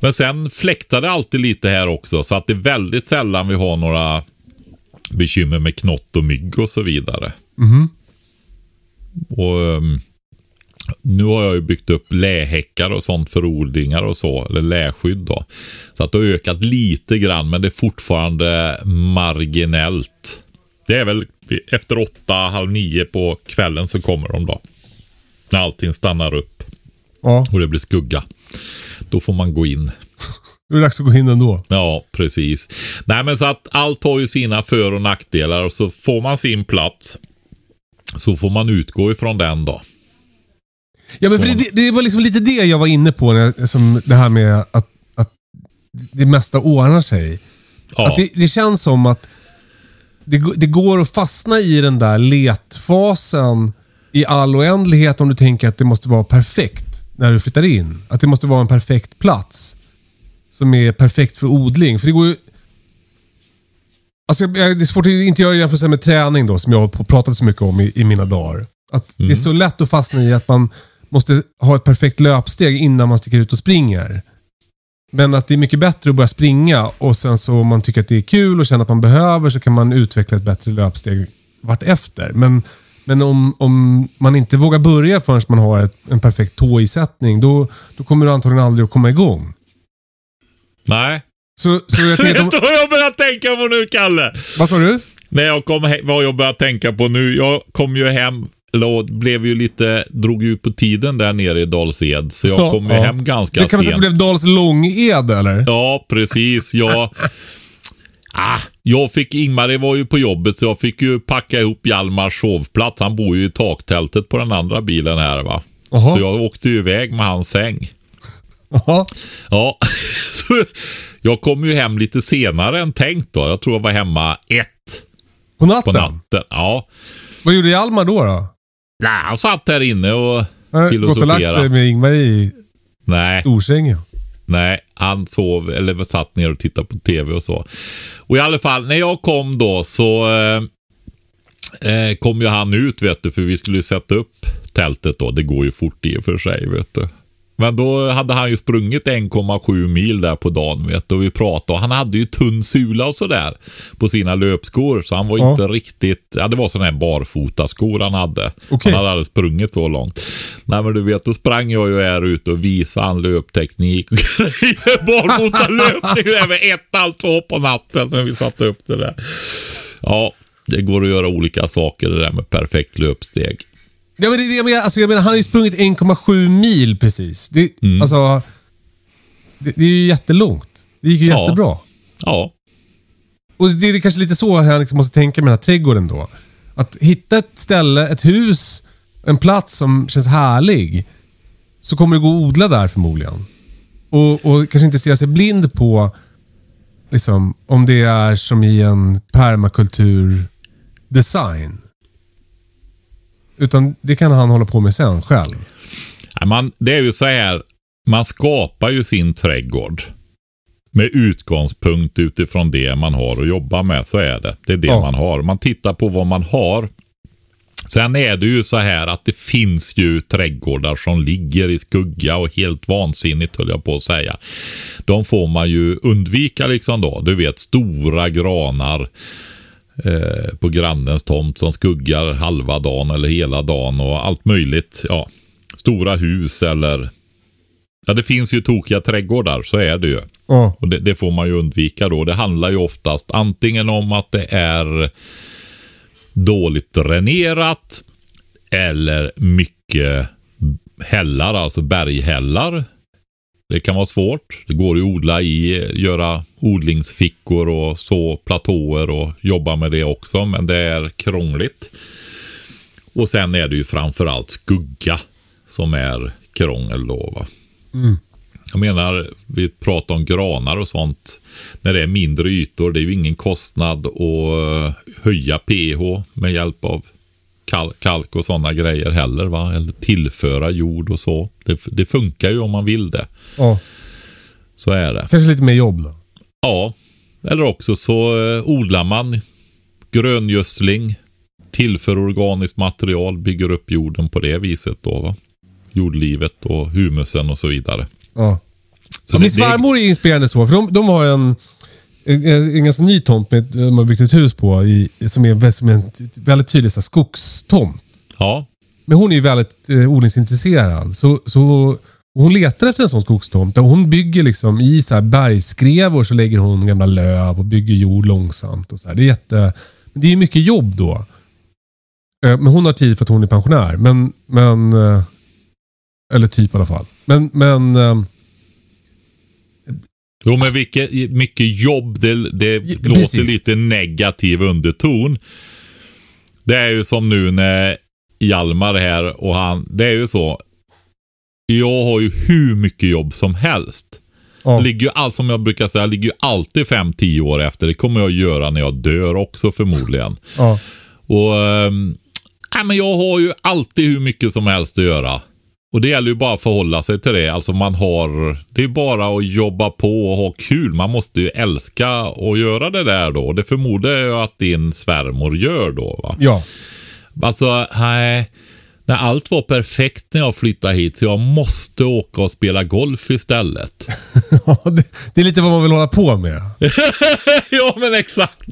Men sen fläktar det alltid lite här också så att det är väldigt sällan vi har några bekymmer med knott och mygg och så vidare.
Mhm.
Och ehm, nu har jag ju byggt upp lähäckar och sånt för odlingar och så, eller läskydd då. Så att det har ökat lite grann men det är fortfarande marginellt. Det är väl efter åtta, halv nio på kvällen så kommer de då. När allting stannar upp
Ja,
och det blir skugga. Då får man gå in.
då är det dags att gå in ändå.
Ja, precis. Nej, men så att allt har ju sina för och nackdelar och så får man sin plats. Så får man utgå ifrån den då.
Ja, men för det, det var liksom lite det jag var inne på. När, jag- som det här med att, att det mesta ordnar sig.
Ja,
Att det, det känns som att det, det går att fastna i den där letfasen i all oändlighet om du tänker att det måste vara perfekt när du flyttar in. Att det måste vara en perfekt plats. Som är perfekt för odling. För det går ju... Alltså, det är svårt att inte göra jämförelse med träning då, som jag har pratat så mycket om i, i mina dagar. Att Det är så lätt att fastna i att man måste ha ett perfekt löpsteg innan man sticker ut och springer. Men att det är mycket bättre att börja springa och sen så om man tycker att det är kul och känner att man behöver så kan man utveckla ett bättre löpsteg vart efter. Men, men om, om man inte vågar börja förrän man har ett, en perfekt tåisättning, då, då kommer du antagligen aldrig att komma igång.
Nej.
Så, så jag
Vet du vad jag börjar tänka på nu, Kalle?
vad sa du?
När jag kom hem, vad jag börjar tänka på nu. Jag kom ju hem, eller blev ju lite, drog ju ut på tiden där nere i Dals-Ed. Så jag
Ja,
kom ju
ja.
hem ganska
Det kan man säga
sent.
att det blev Dals Långed eller?
Ja, precis. Jag, ah, jag fick, Ingmar var ju på jobbet så jag fick ju packa ihop Hjalmars sovplats. Han bor ju i taktältet på den andra bilen här va.
Jaha.
Så jag åkte ju iväg med hans säng.
Jaha.
Ja, så jag kom ju hem lite senare än tänkt då. Jag tror jag var hemma ett
På natten?
på natten. Ja.
Vad gjorde Hjalmar då? då?
Nej, han satt här inne och
Han har gått och lagt sig
filosoferade.
med Ingmar i
Nej,
storsängen.
nej, han sov eller satt ner och tittade på tv och så. Och i alla fall, när jag kom då så eh, eh, kom ju han ut vet du, för vi skulle sätta upp tältet då. Det går ju fort i och för sig vet du. Men då hade han ju sprungit 1,7 mil där på dagen vet du. Och vi pratade och han hade ju tunn sula och sådär på sina löpskor. Så han var
Ja.
inte riktigt, ja det var sådana här barfotaskor han hade.
Okej.
Han hade aldrig sprungit så långt. Nej men du vet, då sprang jag ju här ute och visade han löpteknik och grejer. Barfotalöpning över ett, halv två på natten när vi satte upp det där. Ja, det går att göra olika saker det där med perfekt löpsteg.
Ja, men det är det jag menar. Alltså, jag menar han har ju sprungit 1,7 mil precis. Det,
Mm.
Alltså, det, det är ju jättelångt. Det gick ju
Ja.
jättebra.
Ja,
Och det är kanske lite så han liksom måste tänka med den här trädgården då. Att hitta ett ställe, ett hus, en plats som känns härlig. Så kommer det gå att odla där förmodligen. Och, och kanske inte stirra sig blind på liksom, om det är som i en permakulturdesign. Utan det kan han hålla på med sen själv.
Man, det är ju så här, man skapar ju sin trädgård med utgångspunkt utifrån det man har att jobba med. Så är det. Det är det
Ja.
man har. Man tittar på vad man har. Sen är det ju så här att det finns ju trädgårdar som ligger i skugga och helt vansinnigt höll jag på att säga. De får man ju undvika liksom då. Du vet stora granar eh, på grannens tomt som skuggar halva dagen eller hela dagen och allt möjligt. Ja, stora hus eller Ja, det finns ju tokiga trädgårdar, så är det ju.
Ja.
Och det, det får man ju undvika då. Det handlar ju oftast antingen om att det är dåligt dränerat eller mycket hällar, alltså berghällar. Det kan vara svårt. Det går att odla i, göra odlingsfickor och så platåer och jobba med det också, men det är krångligt. Och sen är det ju framförallt skugga som är krångel då. Va? Jag menar, vi pratar om granar och sånt. När det är mindre ytor, det är ju ingen kostnad att eh, höja pH med hjälp av kal- kalk och sådana grejer heller. Va? Eller tillföra jord och så. Det, det funkar ju om man vill det.
ja.
Så är det.
Kanske lite mer jobb då.
Ja, eller också så eh, odlar man gröngödsling, tillför organiskt material, bygger upp jorden på det viset då. Va? Jordlivet och humusen och så vidare.
Ja.
Så
Ja, min
det-
svärmor är inspirerande så, för de, de har en, en, en ganska ny tomt med, de har byggt ett hus på i, som, är, som är en väldigt tydlig så här, skogstomt.
Ja,
Men hon är ju väldigt eh, odlingsintresserad. Så, så hon letar efter en sån skogstomt där hon bygger liksom i så här bergskrevor så lägger hon gamla löv och bygger jord långsamt. Och så här. Det är jätte... men Det är mycket jobb då. Eh, Men hon har tid för att hon är pensionär. Men, men eh, eller typ i alla fall. Men, men eh,
Jo, men vilket, mycket jobb, det, det låter lite negativ underton. Det är ju som nu när Hjalmar är här och han, det är ju så. Jag har ju hur mycket jobb som helst.
ja.
Ligger ju all, som jag brukar säga, ligger ju alltid 5-10 år efter. Det kommer jag göra när jag dör också förmodligen.
ja.
Och nej, men Jag har ju alltid hur mycket som helst att göra. Och det gäller ju bara att förhålla sig till det. Alltså man har, det är bara att jobba på och ha kul. Man måste ju älska att göra det där då. Det förmodar jag att din svärmor gör då va.
ja.
Alltså, nej. När allt var perfekt när jag flyttade hit så jag måste åka och spela golf istället.
Ja, det, det är lite vad man vill hålla på med.
ja, men exakt.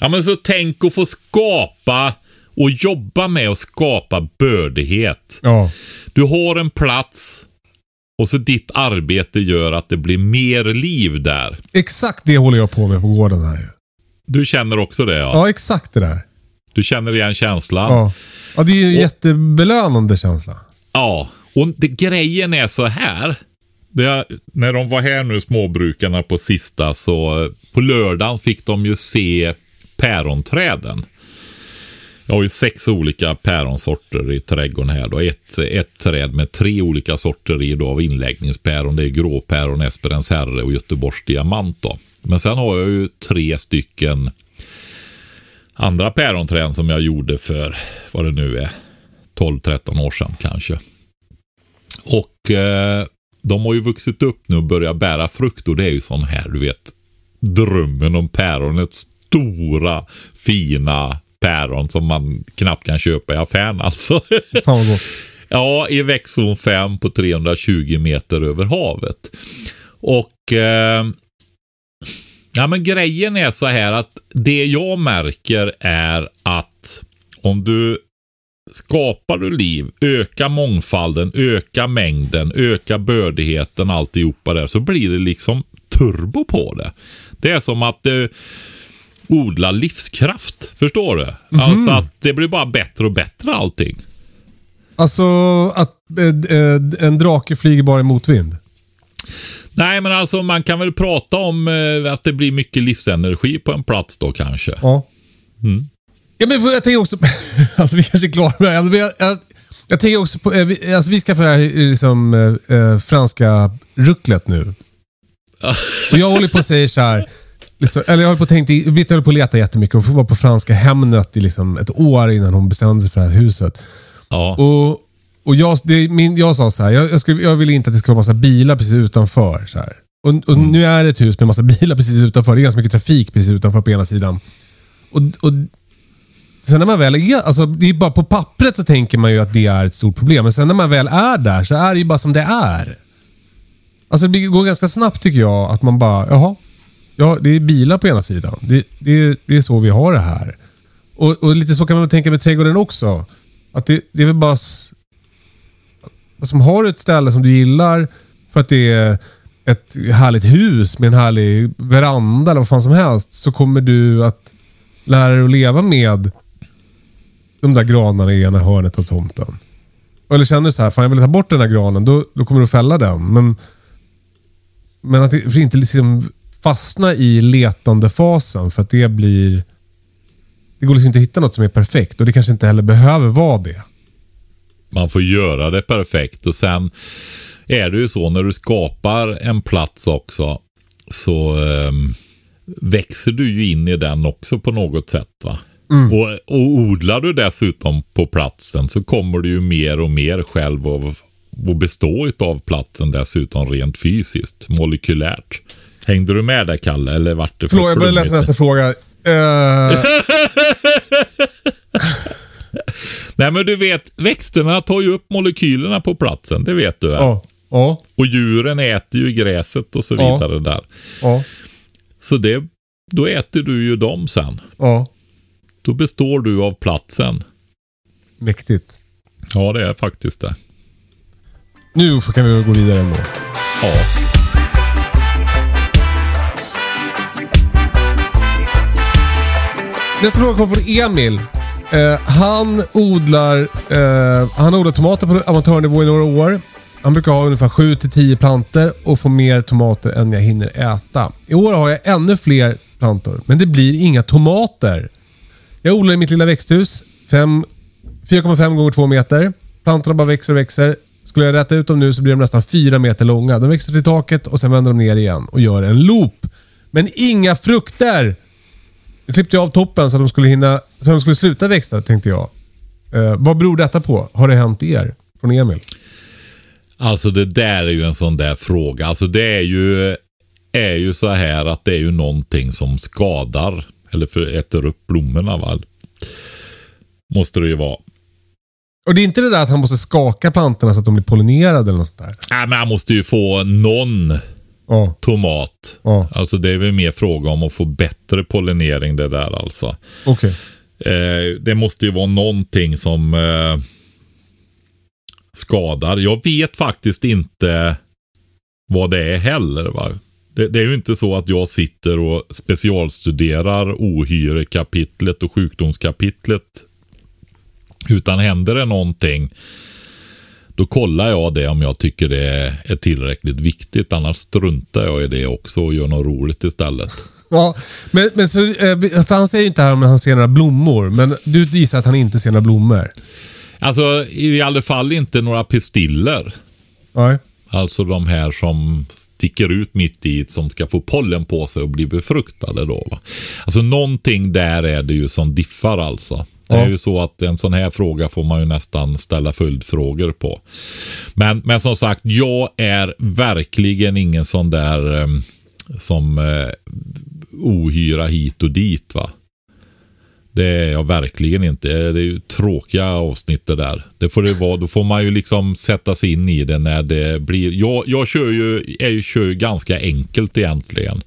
Ja, men så tänk att få skapa och jobba med att skapa bördighet.
Ja.
Du har en plats och så ditt arbete gör att det blir mer liv där.
Exakt det håller jag på med på gården här.
Du känner också det ja?
Ja, exakt det där.
Du känner igen känslan?
Ja, ja det är ju en jättebelönande känsla.
Ja, och det, grejen är så här. Det, när de var här nu, småbrukarna, på sista så på lördagen fick de ju se päronträden. Jag har ju sex olika päronsorter i trädgården här. Då. Ett, ett träd med tre olika sorter i då av inläggningspäron. Det är gråpäron, Esperens herre och Göteborgs diamant. Då. Men sen har jag ju tre stycken andra päronträd som jag gjorde för vad det nu är 12-13 år sedan kanske. Och eh, de har ju vuxit upp nu och börjat bära frukt och det är ju sån här, du vet, drömmen om päronet. Stora, fina päron som man knappt kan köpa i affären alltså. Ja, i växtzon 5 på 320 meter över havet. Och eh, ja, men grejen är så här att det jag märker är att om du skapar du liv, öka mångfalden, öka mängden, öka bördigheten, alltihopa där, så blir det liksom turbo på det. Det är som att du odlar livskraft, förstår du? Alltså att det blir bara bättre och bättre allting.
Alltså att eh, eh, en drake flyger bara i motvind.
Nej, men alltså man kan väl prata om eh, att det blir mycket livsenergi på en plats då kanske.
Ja.
Mm.
Ja, men jag tänker också... alltså vi kanske är klara med det här. Jag, jag, jag tänker också på... eh, vi- Alltså vi ska få det här liksom, eh, eh, franska rucklet nu. Och jag håller på och säger så här... Liksom, eller jag håller på och tänkte... Britta håller på att leta jättemycket och var på franska Hemnet i liksom ett år innan hon bestämde sig för det här huset.
Ja.
Och, och jag, det, min, jag sa så här, jag, jag, skulle, jag vill inte att det ska vara massa bilar precis utanför. Så här. Och, och nu är det ett hus med massa bilar precis utanför. Det är ganska mycket trafik precis utanför på ena sidan. Och, och Sen när man väl är, alltså det är bara på pappret så tänker man ju att det är ett stort problem. Men sen när man väl är där så är det ju bara som det är. Alltså det går ganska snabbt tycker jag att man bara, jaha. Ja, det är bilar på ena sidan. Det, det, det är så vi har det här. Och, och lite så kan man tänka med trädgården också. Att det, det är väl bara... Som Alltså, har du ett ställe som du gillar för att det är ett härligt hus med en härlig veranda eller vad fan som helst. Så kommer du att lära dig att leva med de där granarna i ena hörnet av tomten. Eller känner du så här, fan jag vill ta bort den här granen, då, då kommer du att fälla den. Men, men att det- för inte liksom fastna i letandefasen för att det blir... Det går liksom inte att hitta något som är perfekt och det kanske inte heller behöver vara det.
Man får göra det perfekt och sen är det ju så när du skapar en plats också så ehm, växer du ju in i den också på något sätt. va? Och, och odlar du dessutom på platsen så kommer du ju mer och mer själv av att bestå av platsen dessutom rent fysiskt, molekylärt. Hängde du med där Kalle eller vart det för
Förlåt, jag börjar läsa nästa fråga. Eh,
Nej men du vet, växterna tar ju upp molekylerna på platsen, det vet du. va?
ja, ja,
Och djuren äter ju gräset och så
Ja.
vidare där.
ja,
Så det, då äter du ju dem sen.
ja.
Då består du av platsen.
Mäktigt.
Ja, det är faktiskt det.
Nu kan vi gå vidare ändå.
Ja.
Nästa fråga kommer från Emil. Eh, han odlar eh, han odlar tomater på amatörnivå i några år. Han brukar ha ungefär 7-10 planter och få mer tomater än jag hinner äta. I år har jag ännu fler plantor, men det blir inga tomater. Jag odlar i mitt lilla växthus. 4,5 gånger 2 meter. Plantorna bara växer och växer. Skulle jag rätta ut dem nu så blir de nästan 4 meter långa. De växer till taket och sen vänder de ner igen och gör en loop. Men inga frukter! Jag klippte av toppen så att de skulle hinna, så de skulle sluta växa tänkte jag. Eh, vad beror detta på? Har det hänt er? Från Emil.
Alltså det där är ju en sån där fråga. Alltså det är ju, är ju så här att det är ju någonting som skadar. Eller för äter upp blommorna va. Måste det ju vara.
Och det är inte det där att han måste skaka plantorna så att de blir pollinerade eller något sånt där?
Nej, men han måste ju få någon
Ja.
tomat.
Ja.
Alltså det är väl mer fråga om att få bättre pollinering det där alltså.
Okej.
Eh, det måste ju vara någonting som eh, skadar. Jag vet faktiskt inte vad det är heller. Va? Det, det är ju inte så att jag sitter och specialstuderar ohyrekapitlet och sjukdomskapitlet. Utan händer det någonting då kollar jag det om jag tycker det är tillräckligt viktigt. Annars struntar jag i det också och gör något roligt istället.
Ja, men, men så, för han säger ju inte här om han ser några blommor, men du gissar att han inte ser några blommor?
Alltså i alla fall inte några pistiller.
Nej.
Alltså de här som sticker ut mitt i som ska få pollen på sig och bli befruktade då. Va? Alltså någonting där är det ju som diffar alltså. Det är ju så att en sån här fråga får man ju nästan ställa följdfrågor på. Men, men som sagt, jag är verkligen ingen sån där eh, som eh, ohyra hit och dit va. Det är jag verkligen inte. Det är ju tråkiga avsnitt det där. Det får det vara. Då får man ju liksom sätta sig in i det när det blir. Jag, jag kör ju, jag kör ju ganska enkelt egentligen.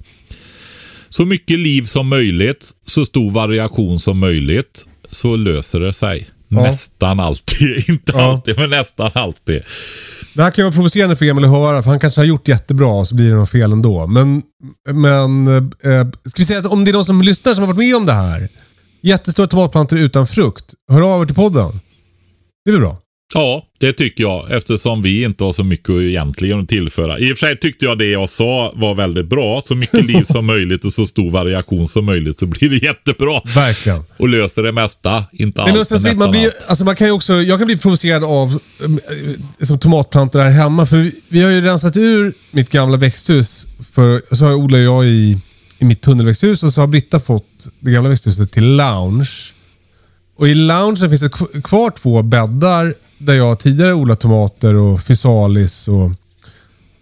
Så mycket liv som möjligt, så stor variation som möjligt, så löser det sig.
Ja.
Nästan alltid. Inte
Ja.
alltid, men nästan alltid.
Det här kan vara provocerande för Emil att höra, för han kanske har gjort jättebra och så blir det något fel ändå. Men, men eh, ska vi säga att om det är någon som lyssnar som har varit med om det här. Jättestora tomatplantor utan frukt. Hör av er till podden. Det är väl bra?
Ja, det tycker jag eftersom vi inte har så mycket att egentligen tillföra. I och för sig tyckte jag det jag sa var väldigt bra. Så mycket liv som möjligt och så stor variation som möjligt så blir det jättebra.
Verkligen.
Och löser det mesta. Inte
Men
allt, men
man blir,
allt.
alltså man kan ju också, jag kan bli provocerad av eh, som tomatplantor här hemma. För vi, vi har ju rensat ur mitt gamla växthus. För, så odlar jag i, i mitt tunnelväxthus och så har Britta fått det gamla växthuset till lounge. Och i loungen finns det kv- kvar två bäddar där jag tidigare odlat tomater och fysalis och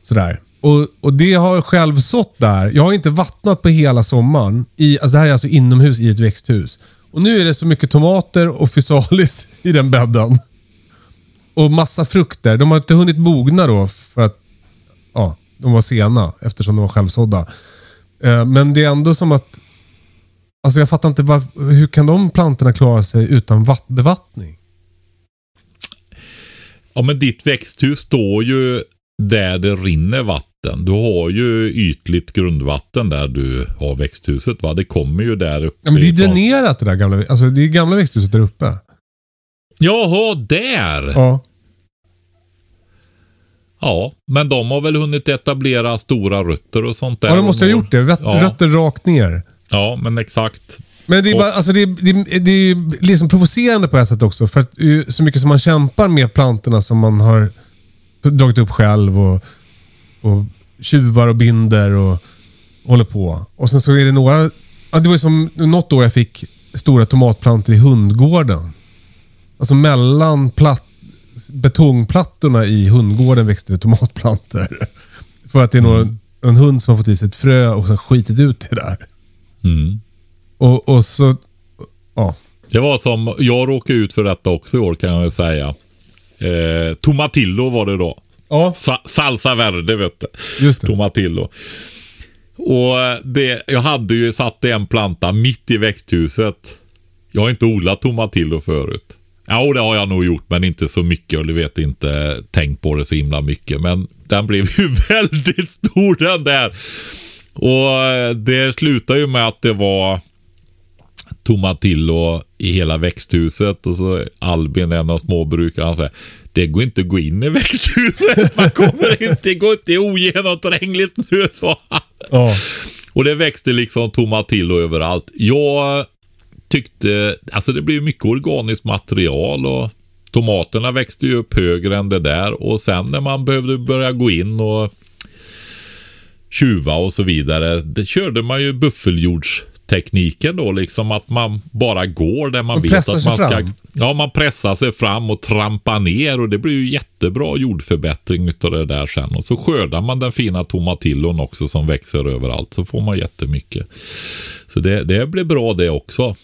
sådär. Och, och det har jag själv sått där. Jag har inte vattnat på hela sommaren. I, alltså det här är alltså inomhus i ett växthus. Och nu är det så mycket tomater och fysalis i den bädden. Och massa frukter. De har inte hunnit mogna då för att ja, de var sena eftersom de var självsådda. Eh, men det är ändå som att Alltså jag fattar inte, var, hur kan de plantorna klara sig utan bevattning?
Ja, men ditt växthus står ju där det rinner vatten. Du har ju ytligt grundvatten där du har växthuset. Va? Det kommer ju där uppe.
Ja, men det är dränerat det där gamla, alltså det är gamla växthuset där uppe.
Jaha, där!
Ja.
Ja, men de har väl hunnit etablera stora rötter och sånt där.
Ja, de måste ha gjort det. Rött,
Ja.
Rötter rakt ner.
Ja, men exakt.
Men det är, bara, alltså det, är, det, är, det är liksom provocerande på ett sätt också. För att så mycket som man kämpar med plantorna som man har dragit upp själv och, och tjuvar och binder och håller på. Och sen så är det några... Ja, det var ju som något år jag fick stora tomatplantor i hundgården. Alltså mellan platt, betongplattorna i hundgården växte det tomatplantor. För att det är någon, en hund som har fått i sig ett frö och sen skitit ut det där.
Mm.
Och, och så... Ja.
Det var som, jag råkade ut för detta också i år kan jag säga. Eh, tomatillo var det då.
Ja,
Sa salsa verde vet du.
just det.
Tomatillo. Och eh, det, jag hade ju satt en planta mitt i växthuset. Jag har inte odlat tomatillo förut. Ja, det har jag nog gjort, men inte så mycket och du vet inte tänkt på det så himla mycket. Men den blev ju väldigt stor den där. Och eh, det slutade ju med att det var tomatillo i hela växthuset och så Albin, en av småbrukarna, säger det går inte att gå in i växthuset. Man kommer inte, det går inte ogenomträngligt nu, sa han.
Ja.
Och det växte liksom tomatillo överallt. Jag tyckte, alltså det blev mycket organiskt material och tomaterna växte ju upp högre än det där och sen när man behövde börja gå in och tjuva och så vidare. Det körde man ju buffeljordstekniken då liksom att man bara går där man,
Man
vet att man ska.
fram.
Ja, man pressar sig fram och trampar ner och det blir ju jättebra jordförbättring utav det där sen. Och så skördar man den fina tomatillon också som växer överallt så får man jättemycket. Så det, det blir bra det också.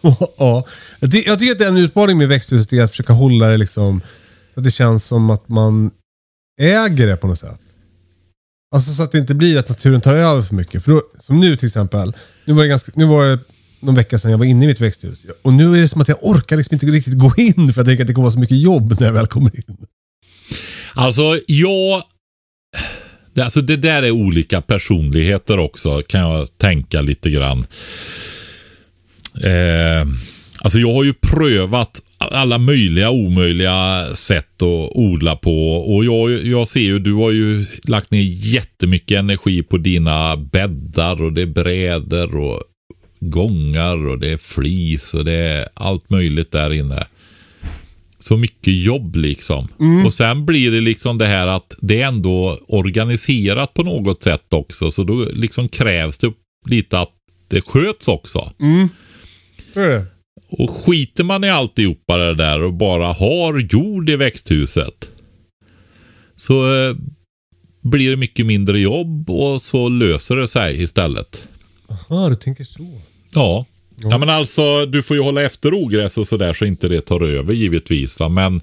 ja. Jag tycker att det är en utmaning med växthuset är att försöka hålla det liksom så att det känns som att man äger det på något sätt. Alltså så att det inte blir att naturen tar över för mycket. För då, som nu till exempel. Nu var, det ganska, nu var det någon vecka sedan jag var inne i mitt växthus. Och nu är det som att jag orkar liksom inte riktigt gå in för jag tänker att det kommer vara så mycket jobb när jag väl kommer in.
Alltså, jag... det- Alltså det där är olika personligheter också, kan jag tänka lite grann. Eh, alltså jag har ju prövat alla möjliga omöjliga sätt att odla på. Och jag, jag ser ju, du har ju lagt ner jättemycket energi på dina bäddar och det är brädor och gångar och det är flis och det är allt möjligt där inne så mycket jobb liksom. Och sen blir det liksom det här att det är ändå organiserat på något sätt också. Så då liksom krävs det lite att det sköts också.
Så är det.
Och skiter man i alltihopa det där och bara har jord i växthuset. Så eh, blir det mycket mindre jobb och så löser det sig istället.
Ja, du tänker så.
Ja. Ja men alltså du får ju hålla efter ogräs och sådär så inte det tar över givetvis. Va? Men,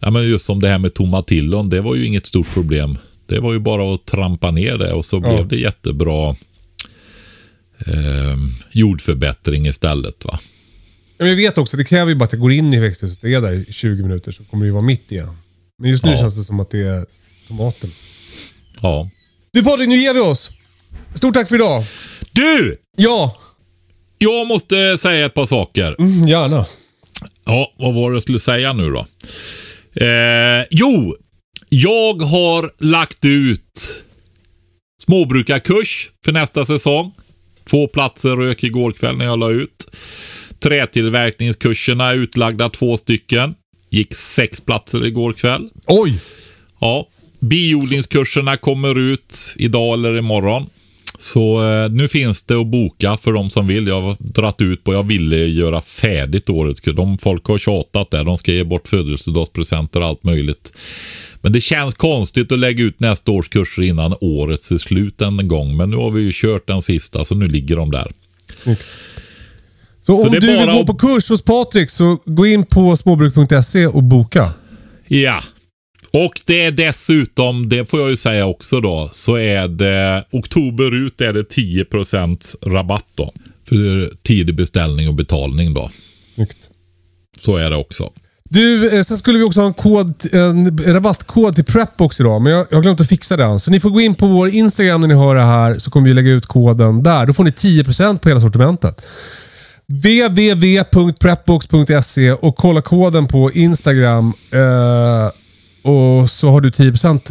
ja, men just som det här med tomatillon, det var ju inget stort problem. Det var ju bara att trampa ner det och så blev det jättebra eh, jordförbättring istället. va.
Men jag vet också, det kräver ju bara att jag går in i växthuset och är där i 20 minuter så kommer det ju vara mitt igen. Men just nu
Ja.
känns det som att det är tomaten.
Ja.
Du Patrik, nu ger vi oss. Stort tack för idag.
Du!
Ja,
Jag måste säga ett par saker.
mm, gärna.
Ja, vad var det jag skulle säga nu då? Eh, jo, jag har lagt ut småbrukarkurs för nästa säsong. Två platser rök igår kväll när jag la ut. Trätillverkningskurserna är utlagda två stycken. Gick sex platser igår kväll.
Oj!
Ja, biodlingskurserna kommer ut idag eller imorgon. Så eh, nu finns det att boka för de som vill. Jag har dratt ut på, jag ville göra färdigt kurs. De folk har tjatat där. De ska ge bort födelsedagspresenter och allt möjligt. Men det känns konstigt att lägga ut nästa års kurser innan årets är slut en gång. Men nu har vi ju kört den sista så nu ligger de där.
Så,
Så
om du vill gå
att-
på kurs hos Patrik så gå in på småbruk.se och boka.
Ja. Och det är dessutom, det får jag ju säga också då, så är det oktober ut är det 10% rabatt då. För tidig beställning och betalning då.
Snyggt.
Så är det också.
Du, eh, sen skulle vi också ha en, kod, en rabattkod till Prepbox idag, men jag, jag har glömt att fixa den. Så ni får gå in på vår Instagram när ni hör det här, så kommer vi lägga ut koden där. Då får ni 10% på hela sortimentet. www.prepbox.se och kolla koden på Instagram. Eh, och så har du 10%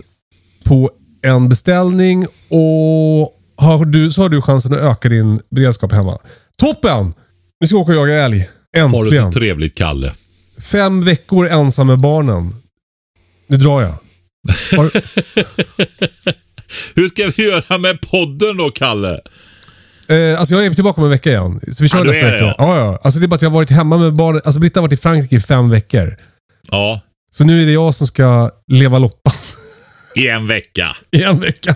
på en beställning och har du, så har du chansen att öka din beredskap hemma. Toppen! Nu ska åka och jaga älg.
Har du
Äntligen.
så trevligt Kalle.
Fem veckor ensam med barnen. Nu drar jag. Har,
Hur ska vi göra med podden då Kalle?
Eh, alltså jag är tillbaka om en vecka igen. Så vi kör
Ja, du
nästa
är
vecka.
det.
Ja, ja. Alltså det är bara att jag har varit hemma med barnen. Alltså Britta har varit i Frankrike i fem veckor.
Ja,
Så nu är det jag som ska leva loppan
i en vecka.
i en vecka.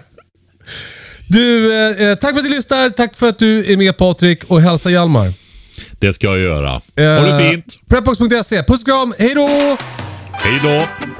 Du, eh, eh, tack för att du lyssnar. Tack för att du är med Patrik och hälsa Hjalmar.
Det ska jag göra. Ha
Eh,
det fint.
Prepbox.se. Puss och kram. Hej då!
Hej då.